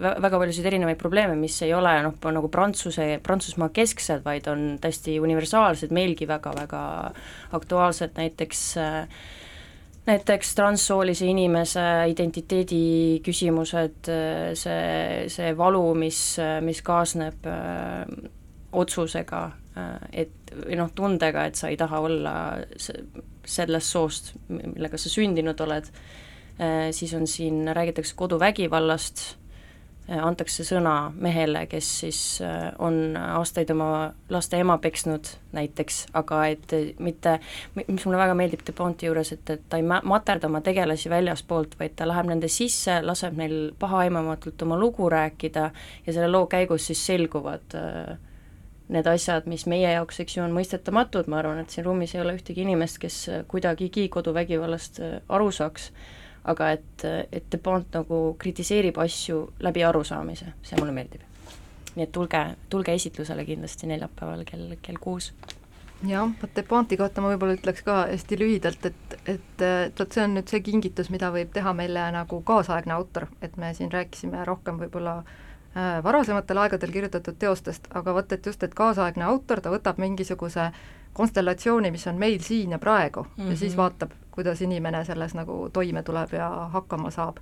väga paljusid erinevaid probleeme, mis ei ole noh, nagu Prantsuse, Prantsusmaa kesksed, vaid on täiesti universaalsed, meilgi väga-väga aktuaalsed, näiteks näiteks transsoolise inimese identiteedi küsimused, see, see valu, mis, mis kaasneb öö, otsusega Äh, et või noh, tundega, et sa ei taha olla sellest soost, millega sa sündinud oled, äh, siis on siin, räägitakse koduvägivallast, äh, antakse sõna mehele, kes siis on aastaid oma laste ema peksnud näiteks, aga et mitte, mis mulle väga meeldib De Ponti juures, et, et ta ei materda oma tegelasi väljaspoolt, vaid ta läheb nende sisse, laseb neil pahaaimamatult oma lugu rääkida ja selle loo käigus siis selguvad äh, need asjad, mis meie jaoks, eks ju, on mõistetamatud, ma arvan, et siin ruumis ei ole ühtegi inimest, kes kuidagigi koduvägivallast äh, aru saaks, aga et, et De Pont nagu kritiseerib asju läbi arusaamise, see mulle meeldib. nii et tulge, tulge esitlusele kindlasti neljapäeval kell, kell kuus jah, vot De Ponti kohta ma võib-olla ütleks ka hästi lühidalt, et, et, et vot see on nüüd see kingitus, mida võib teha meile nagu kaasaegne autor, et me siin rääkisime rohkem võib-olla äh, Äh, varasematel aegadel kirjutatud teostest, aga vot, et just, et kaasaegne autor, ta võtab mingisuguse konstellatsiooni, mis on meil siin ja praegu mm -hmm. ja siis mhm. vaatab, kuidas inimene selles nagu toime tuleb ja hakkama saab.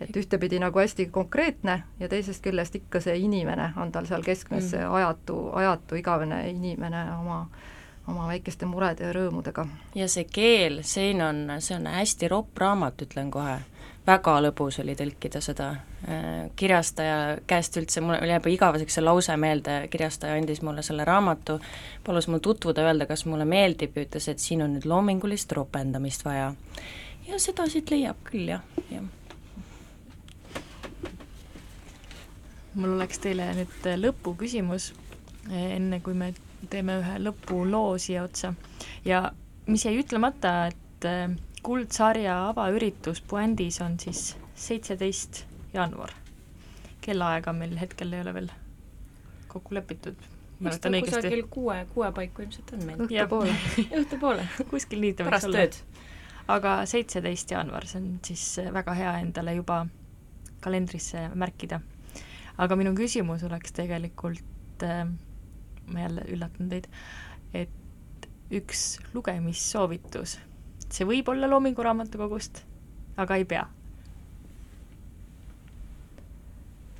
et ühtepidi nagu hästi konkreetne ja teisest küljest ikka see inimene on tal seal keskmes mm, -hmm. see ajatu, ajatu igavene inimene oma oma väikeste murede ja rõõmudega. ja see keel, siin on, see on hästi ropp raamat, ütlen kohe väga lõbus oli tõlkida seda äh, kirjastaja käest üldse, mul jääb igaveseks see lause meelde, kirjastaja andis mulle selle raamatu, palus mul tutvuda, öelda, kas mulle meeldib ja ütles, et siin on nüüd loomingulist ropendamist vaja. ja seda siit leiab küll, jah, jah. mul oleks teile nüüd lõpuküsimus, enne kui me teeme ühe lõpuloo siia otsa ja mis jäi ütlemata, et kuldsarja avaüritus Puändis on siis seitseteist jaanuar. kellaaega meil hetkel ei ole veel kokku lepitud. mäletan õigesti. kusagil kuue, kuue paiku ilmselt on meil. õhtupoole õhtupoole kuskil nii ta võiks olla. aga seitseteist jaanuar, see on siis väga hea endale juba kalendrisse märkida. aga minu küsimus oleks tegelikult äh,, ma jälle üllatan teid, et üks lugemissoovitus see võib olla Loomingu Raamatukogust, aga ei pea.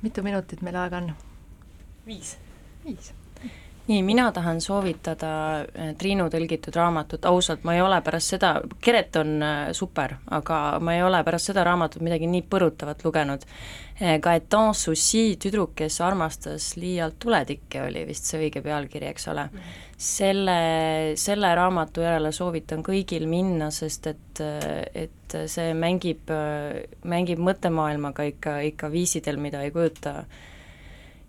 mitu minutit meil aega on? viis. viis. Nii, mina tahan soovitada äh, Triinu tõlgitud raamatut, ausalt, ma ei ole pärast seda, Keret on äh, super, aga ma ei ole pärast seda raamatut midagi nii põrutavat lugenud. Gaetan Soucy, tüdruk, kes armastas liialt tuletikke, oli vist see õige pealkiri, eks ole. selle, selle raamatu järele soovitan kõigil minna, sest et, et see mängib, mängib mõttemaailmaga ikka, ikka viisidel, mida ei kujuta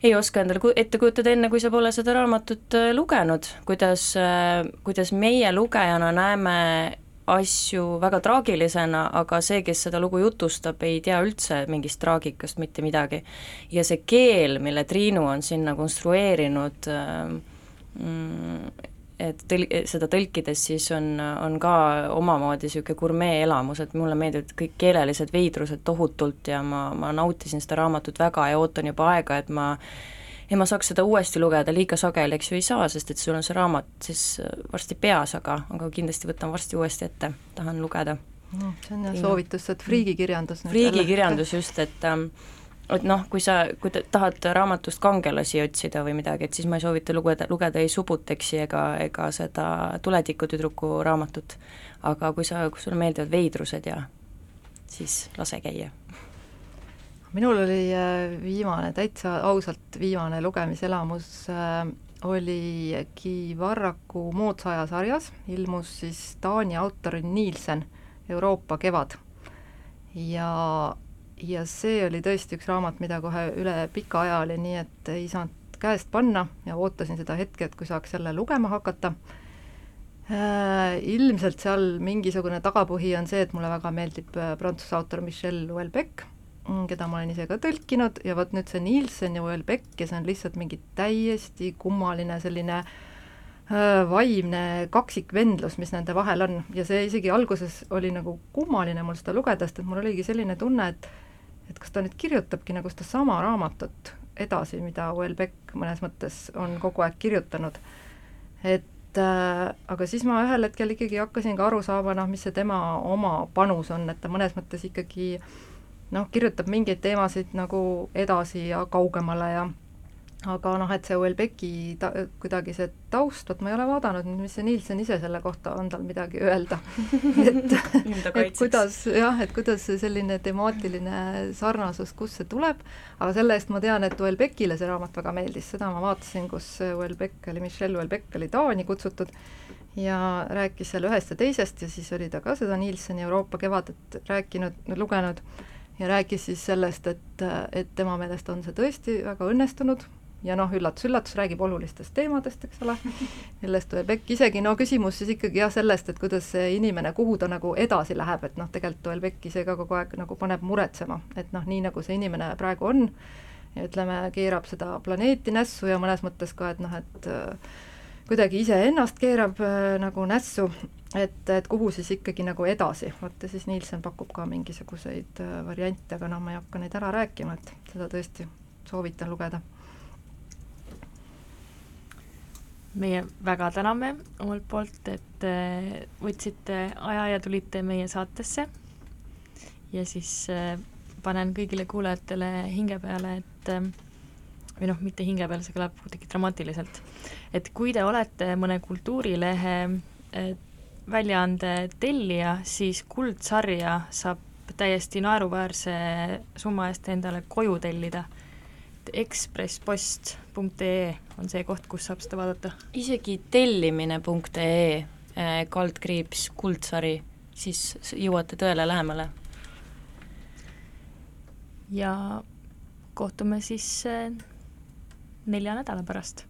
ei oska endale ette kujutada, enne kui sa pole seda raamatut äh, lugenud, kuidas, äh, kuidas meie lugejana näeme asju väga traagilisena, aga see, kes seda lugu jutustab, ei tea üldse mingist traagikast mitte midagi. ja see keel, mille Triinu on sinna konstrueerinud, äh, mm, et tõl-, seda tõlkides siis on, on ka omamoodi niisugune gurmee-elamus, et mulle meeldivad kõik keelelised veidrused tohutult ja ma, ma nautisin seda raamatut väga ja ootan juba aega, et ma ja ma saaks seda uuesti lugeda, liiga sageli, eks ju, ei saa, sest et sul on see raamat siis varsti peas, aga, aga kindlasti võtan varsti uuesti ette, tahan lugeda no,. see on jah soovitus, et friigikirjandus friigikirjandus just, et ähm, et noh, kui sa, kui te tahad raamatust kangelasi otsida või midagi, et siis ma ei soovita lugeda, lugeda ei Subuteksi ega, ega seda Tuletikutüdruku raamatut. aga kui sa, kui sulle meeldivad veidrused ja siis lase käia. minul oli äh, viimane, täitsa ausalt viimane lugemiselamus äh, oli Kivarraku Moodsa aja sarjas, ilmus siis Taani autori Nielsen Euroopa kevad. ja ja see oli tõesti üks raamat, mida kohe üle pika aja oli nii, et ei saanud käest panna ja ootasin seda hetke, et kui saaks jälle lugema hakata äh,. Ilmselt seal mingisugune tagapõhi on see, et mulle väga meeldib äh, prantsuse autor Michel Houellebecq, mm, keda ma olen ise ka tõlkinud ja vot nüüd see Nielsen ja Houellebecq see on lihtsalt mingi täiesti kummaline selline äh, vaimne kaksikvendlus, mis nende vahel on ja see isegi alguses oli nagu kummaline mul seda lugeda, sest et mul oligi selline tunne, et et kas ta nüüd kirjutabki nagu sedasama raamatut edasi, mida Houellebecq mõnes mõttes on kogu aeg kirjutanud. et äh, aga siis ma ühel hetkel ikkagi hakkasin ka aru saama, noh, mis see tema oma panus on, et ta mõnes mõttes ikkagi noh, kirjutab mingeid teemasid nagu edasi ja kaugemale ja aga noh, et see Houellebecqi ta-, kuidagi see taust, vot ma ei ole vaadanud mis see Nielsen ise selle kohta, on tal midagi öelda. Et et kuidas jah, et kuidas see selline temaatiline sarnasus, kust see tuleb, aga selle eest ma tean, et Houellebecqile see raamat väga meeldis, seda ma vaatasin, kus Houellebecq oli, Michel Houellebecq oli Taani kutsutud ja rääkis seal ühest ja teisest ja siis oli ta ka seda Nielseni Euroopa kevadet rääkinud, lugenud. Ja rääkis siis sellest, et, et tema meelest on see tõesti väga õnnestunud, ja noh, üllatus-üllatus, räägib olulistest teemadest, eks ole, millest tuleb äkki isegi no küsimus siis ikkagi jah, sellest, et kuidas see inimene, kuhu ta nagu edasi läheb, et noh, tegelikult Houellebecq ise ka kogu aeg nagu paneb muretsema, et noh, nii nagu see inimene praegu on, ütleme, keerab seda planeeti nässu ja mõnes mõttes ka, et noh, et äh, kuidagi iseennast keerab äh, nagu nässu, et, et kuhu siis ikkagi nagu edasi, vot ja siis Nielsen pakub ka mingisuguseid äh, variante, aga noh, ma ei hakka neid ära rääkima, et seda tõesti soovitan lugeda meie väga täname omalt poolt, et äh, võtsite aja ja tulite meie saatesse. ja siis äh, panen kõigile kuulajatele hinge peale, et äh, või noh, mitte hinge peale, see kõlab kuidagi dramaatiliselt, et kui te olete mõne kultuurilehe väljaande tellija, siis kuldsarja saab täiesti naeruväärse summa eest endale koju tellida et ekspresspost.ee on see koht, kus saab seda vaadata. isegi tellimine.ee eh, kaldkriips kuldsari, siis jõuate tõele lähemale. ja kohtume siis eh, nelja nädala pärast